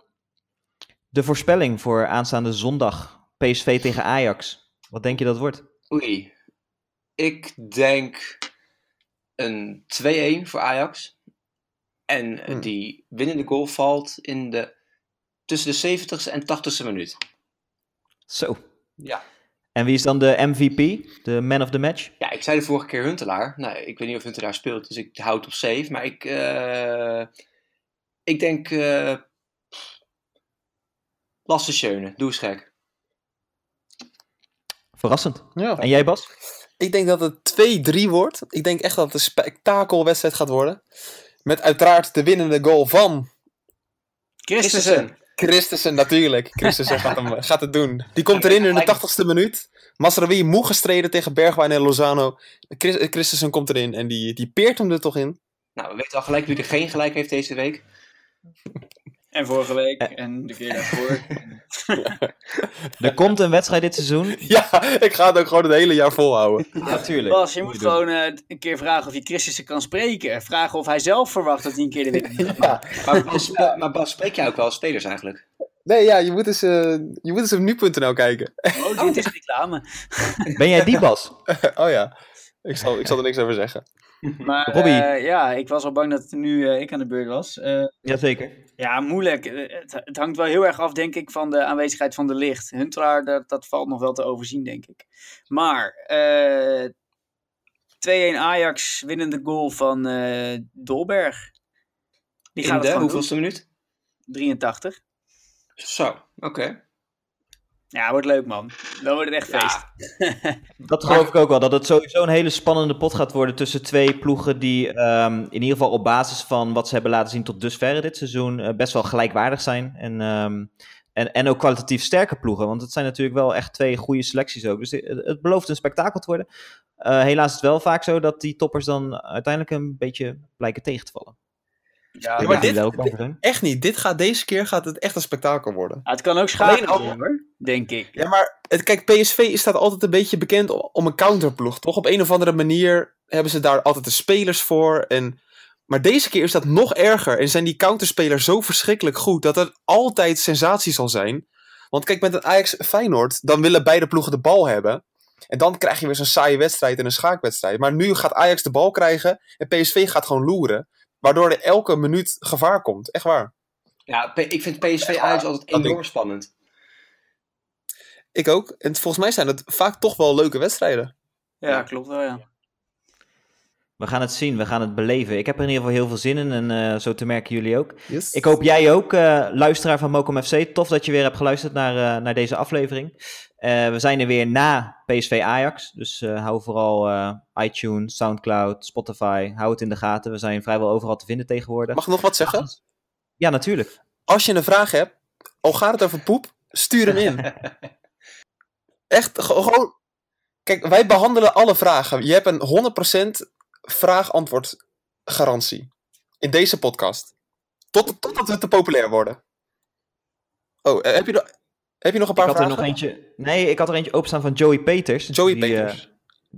De voorspelling voor aanstaande zondag, PSV tegen Ajax. Wat denk je dat wordt? Oei. Ik denk een 2-1 voor Ajax. En Hmm. die winnende goal valt in de, tussen de 70ste en 80ste minuut. Zo, Ja. En wie is dan de MVP, de man of the match? Ja, ik zei de vorige keer Huntelaar. Nou, ik weet niet of Huntelaar speelt, dus ik houd op safe. Maar ik, eh, ik denk eh Lasse Schöne. Doe eens gek. Verrassend. Ja. En jij Bas? Ik denk dat het 2-3 wordt. Ik denk echt dat het een spektakelwedstrijd gaat worden. Met uiteraard de winnende goal van Christensen. Christensen natuurlijk. Christensen gaat, hem, gaat het doen. Die komt erin in de 80ste minuut. Masraoui moe gestreden tegen Bergwijn en Lozano. Chris- Christensen komt erin en die, die peert hem er toch in. Nou, we weten al gelijk wie er geen gelijk heeft deze week. En vorige week en de keer daarvoor. Er komt een wedstrijd dit seizoen. Ja, ik ga het ook gewoon het hele jaar volhouden. Natuurlijk. Bas, je moet gewoon eh, een keer vragen of je Christensen kan spreken. Vragen of hij zelf verwacht dat hij een keer de winnaar Ja. Maar Bas, maar Bas, spreek jij ook wel spelers eigenlijk? Nee, ja, je moet eens, eh, je moet eens op nu.nl kijken. Oh, dit is reclame. Ben jij die Bas? oh ja, ik zal, ik zal er niks over zeggen. Maar Robbie. eh, ja, ik was al bang dat nu eh, ik aan de beurt was. Eh, Jazeker. Ja, moeilijk. Eh, Het, het hangt wel heel erg af, denk ik, van de aanwezigheid van de licht. Huntelaar, dat, dat valt nog wel te overzien, denk ik. Maar eh 2-1 Ajax, winnende goal van eh, Dolberg. Die In gaat het de hoeveelste minuut? doen. 83. Zo, oké. Ja, wordt leuk, man. Dan wordt het echt feest. Ja, Dat geloof ik ook wel. Dat het sowieso een hele spannende pot gaat worden tussen twee ploegen die ehm, in ieder geval op basis van wat ze hebben laten zien tot dusverre dit seizoen eh, best wel gelijkwaardig zijn. En, ehm, en, en ook kwalitatief sterke ploegen. Want het zijn natuurlijk wel echt twee goede selecties ook. Dus het, het belooft een spektakel te worden. Eh, helaas is het wel vaak zo dat die toppers dan uiteindelijk een beetje blijken tegen te vallen. Ja, maar dit-. Echt niet. Dit gaat, deze keer gaat het echt een spektakel worden. het kan ook Alleen al- hoor, denk ik. Ja, maar het, kijk, PSV staat altijd een beetje bekend om een counterploeg. Toch op een of andere manier hebben ze daar altijd de spelers voor. En, maar deze keer is dat nog erger. En zijn die counterspelers zo verschrikkelijk goed dat het altijd sensatie zal zijn. Want kijk, met een Ajax Feyenoord, dan willen beide ploegen de bal hebben. En dan krijg je weer zo'n saaie wedstrijd en een schaakwedstrijd. Maar nu gaat Ajax de bal krijgen en PSV gaat gewoon loeren. Waardoor er elke minuut gevaar komt. Echt waar. ja ik vind PSV Ajax altijd enorm ik- spannend. Ik ook. En volgens mij zijn het vaak toch wel leuke wedstrijden. Ja, klopt wel, ja. We gaan het zien, we gaan het beleven. Ik heb er in ieder geval heel veel zin in en eh, zo te merken jullie ook. Yes. Ik hoop jij ook, eh, luisteraar van Mokum FC. Tof dat je weer hebt geluisterd naar, eh, naar deze aflevering. Eh, we zijn er weer na PSV Ajax. Dus eh, hou vooral eh, iTunes, Soundcloud, Spotify. Hou het in de gaten. We zijn vrijwel overal te vinden tegenwoordig. Mag ik nog wat zeggen? Ja, natuurlijk. Als je een vraag hebt, al gaat het over poep, stuur hem in. Echt, ge- gewoon... Kijk, wij behandelen alle vragen. Je hebt een 100% vraag-antwoord garantie. In deze podcast. Tot, totdat we te populair worden. Oh, eh, heb je, nog- heb je nog een Ik paar had er vragen? nog eentje. Nee, ik had er eentje openstaan van Joey Peters. Joey Die, eh, Peters.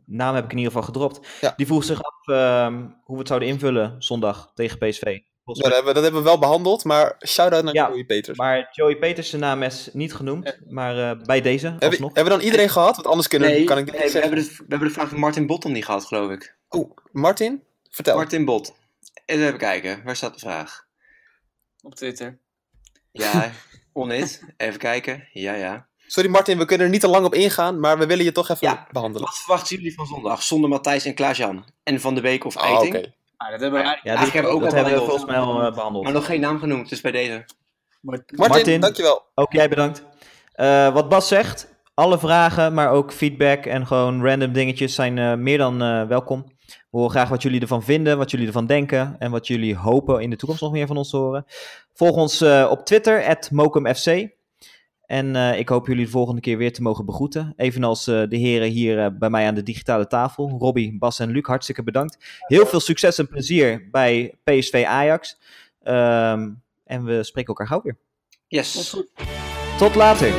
naam heb ik in ieder geval gedropt. Ja. Die vroeg zich af ehm, hoe we het zouden invullen zondag tegen PSV. Ja, dat, hebben, we- dat hebben we wel behandeld, maar shout-out naar Ja, Joey Peters. Maar Joey Peters, zijn naam is niet genoemd. Maar eh, bij deze, hebben, alsnog. hebben we dan iedereen gehad? Want anders kunnen, Nee, kan ik nee, we, hebben de, we hebben de vraag van Martin Bottom niet gehad, geloof ik. Oeh, Martin, vertel. Martin Bot. Even kijken, waar staat de vraag? Op Twitter. Ja, onit. Even kijken. Ja, ja. Sorry Martin, we kunnen er niet te lang op ingaan, maar we willen je toch even Ja. behandelen. Wat verwachten jullie van zondag? Zonder Matthijs en Klaas-Jan. En Van de Week of Ah, Eiting? oké. Ah, dat hebben we eigenlijk... Ja, Eigenlijk hebben we ook dat al hebben we volgens mij al eh, behandeld. Maar nog geen naam genoemd, dus bij deze. Martin, Martin. dankjewel. Ook jij bedankt. Eh, wat Bas zegt, alle vragen, maar ook feedback en gewoon random dingetjes zijn eh, meer dan eh, welkom. We horen graag wat jullie ervan vinden, wat jullie ervan denken en wat jullie hopen in de toekomst nog meer van ons te horen. Volg ons eh, op Twitter, @mokumfc. En eh, ik hoop jullie de volgende keer weer te mogen begroeten. Evenals eh, de heren hier bij mij aan de digitale tafel. Robbie, Bas en Luc, hartstikke bedankt. Heel veel succes en plezier bij PSV Ajax. Ehm, en we spreken elkaar gauw weer. Yes. Tot later.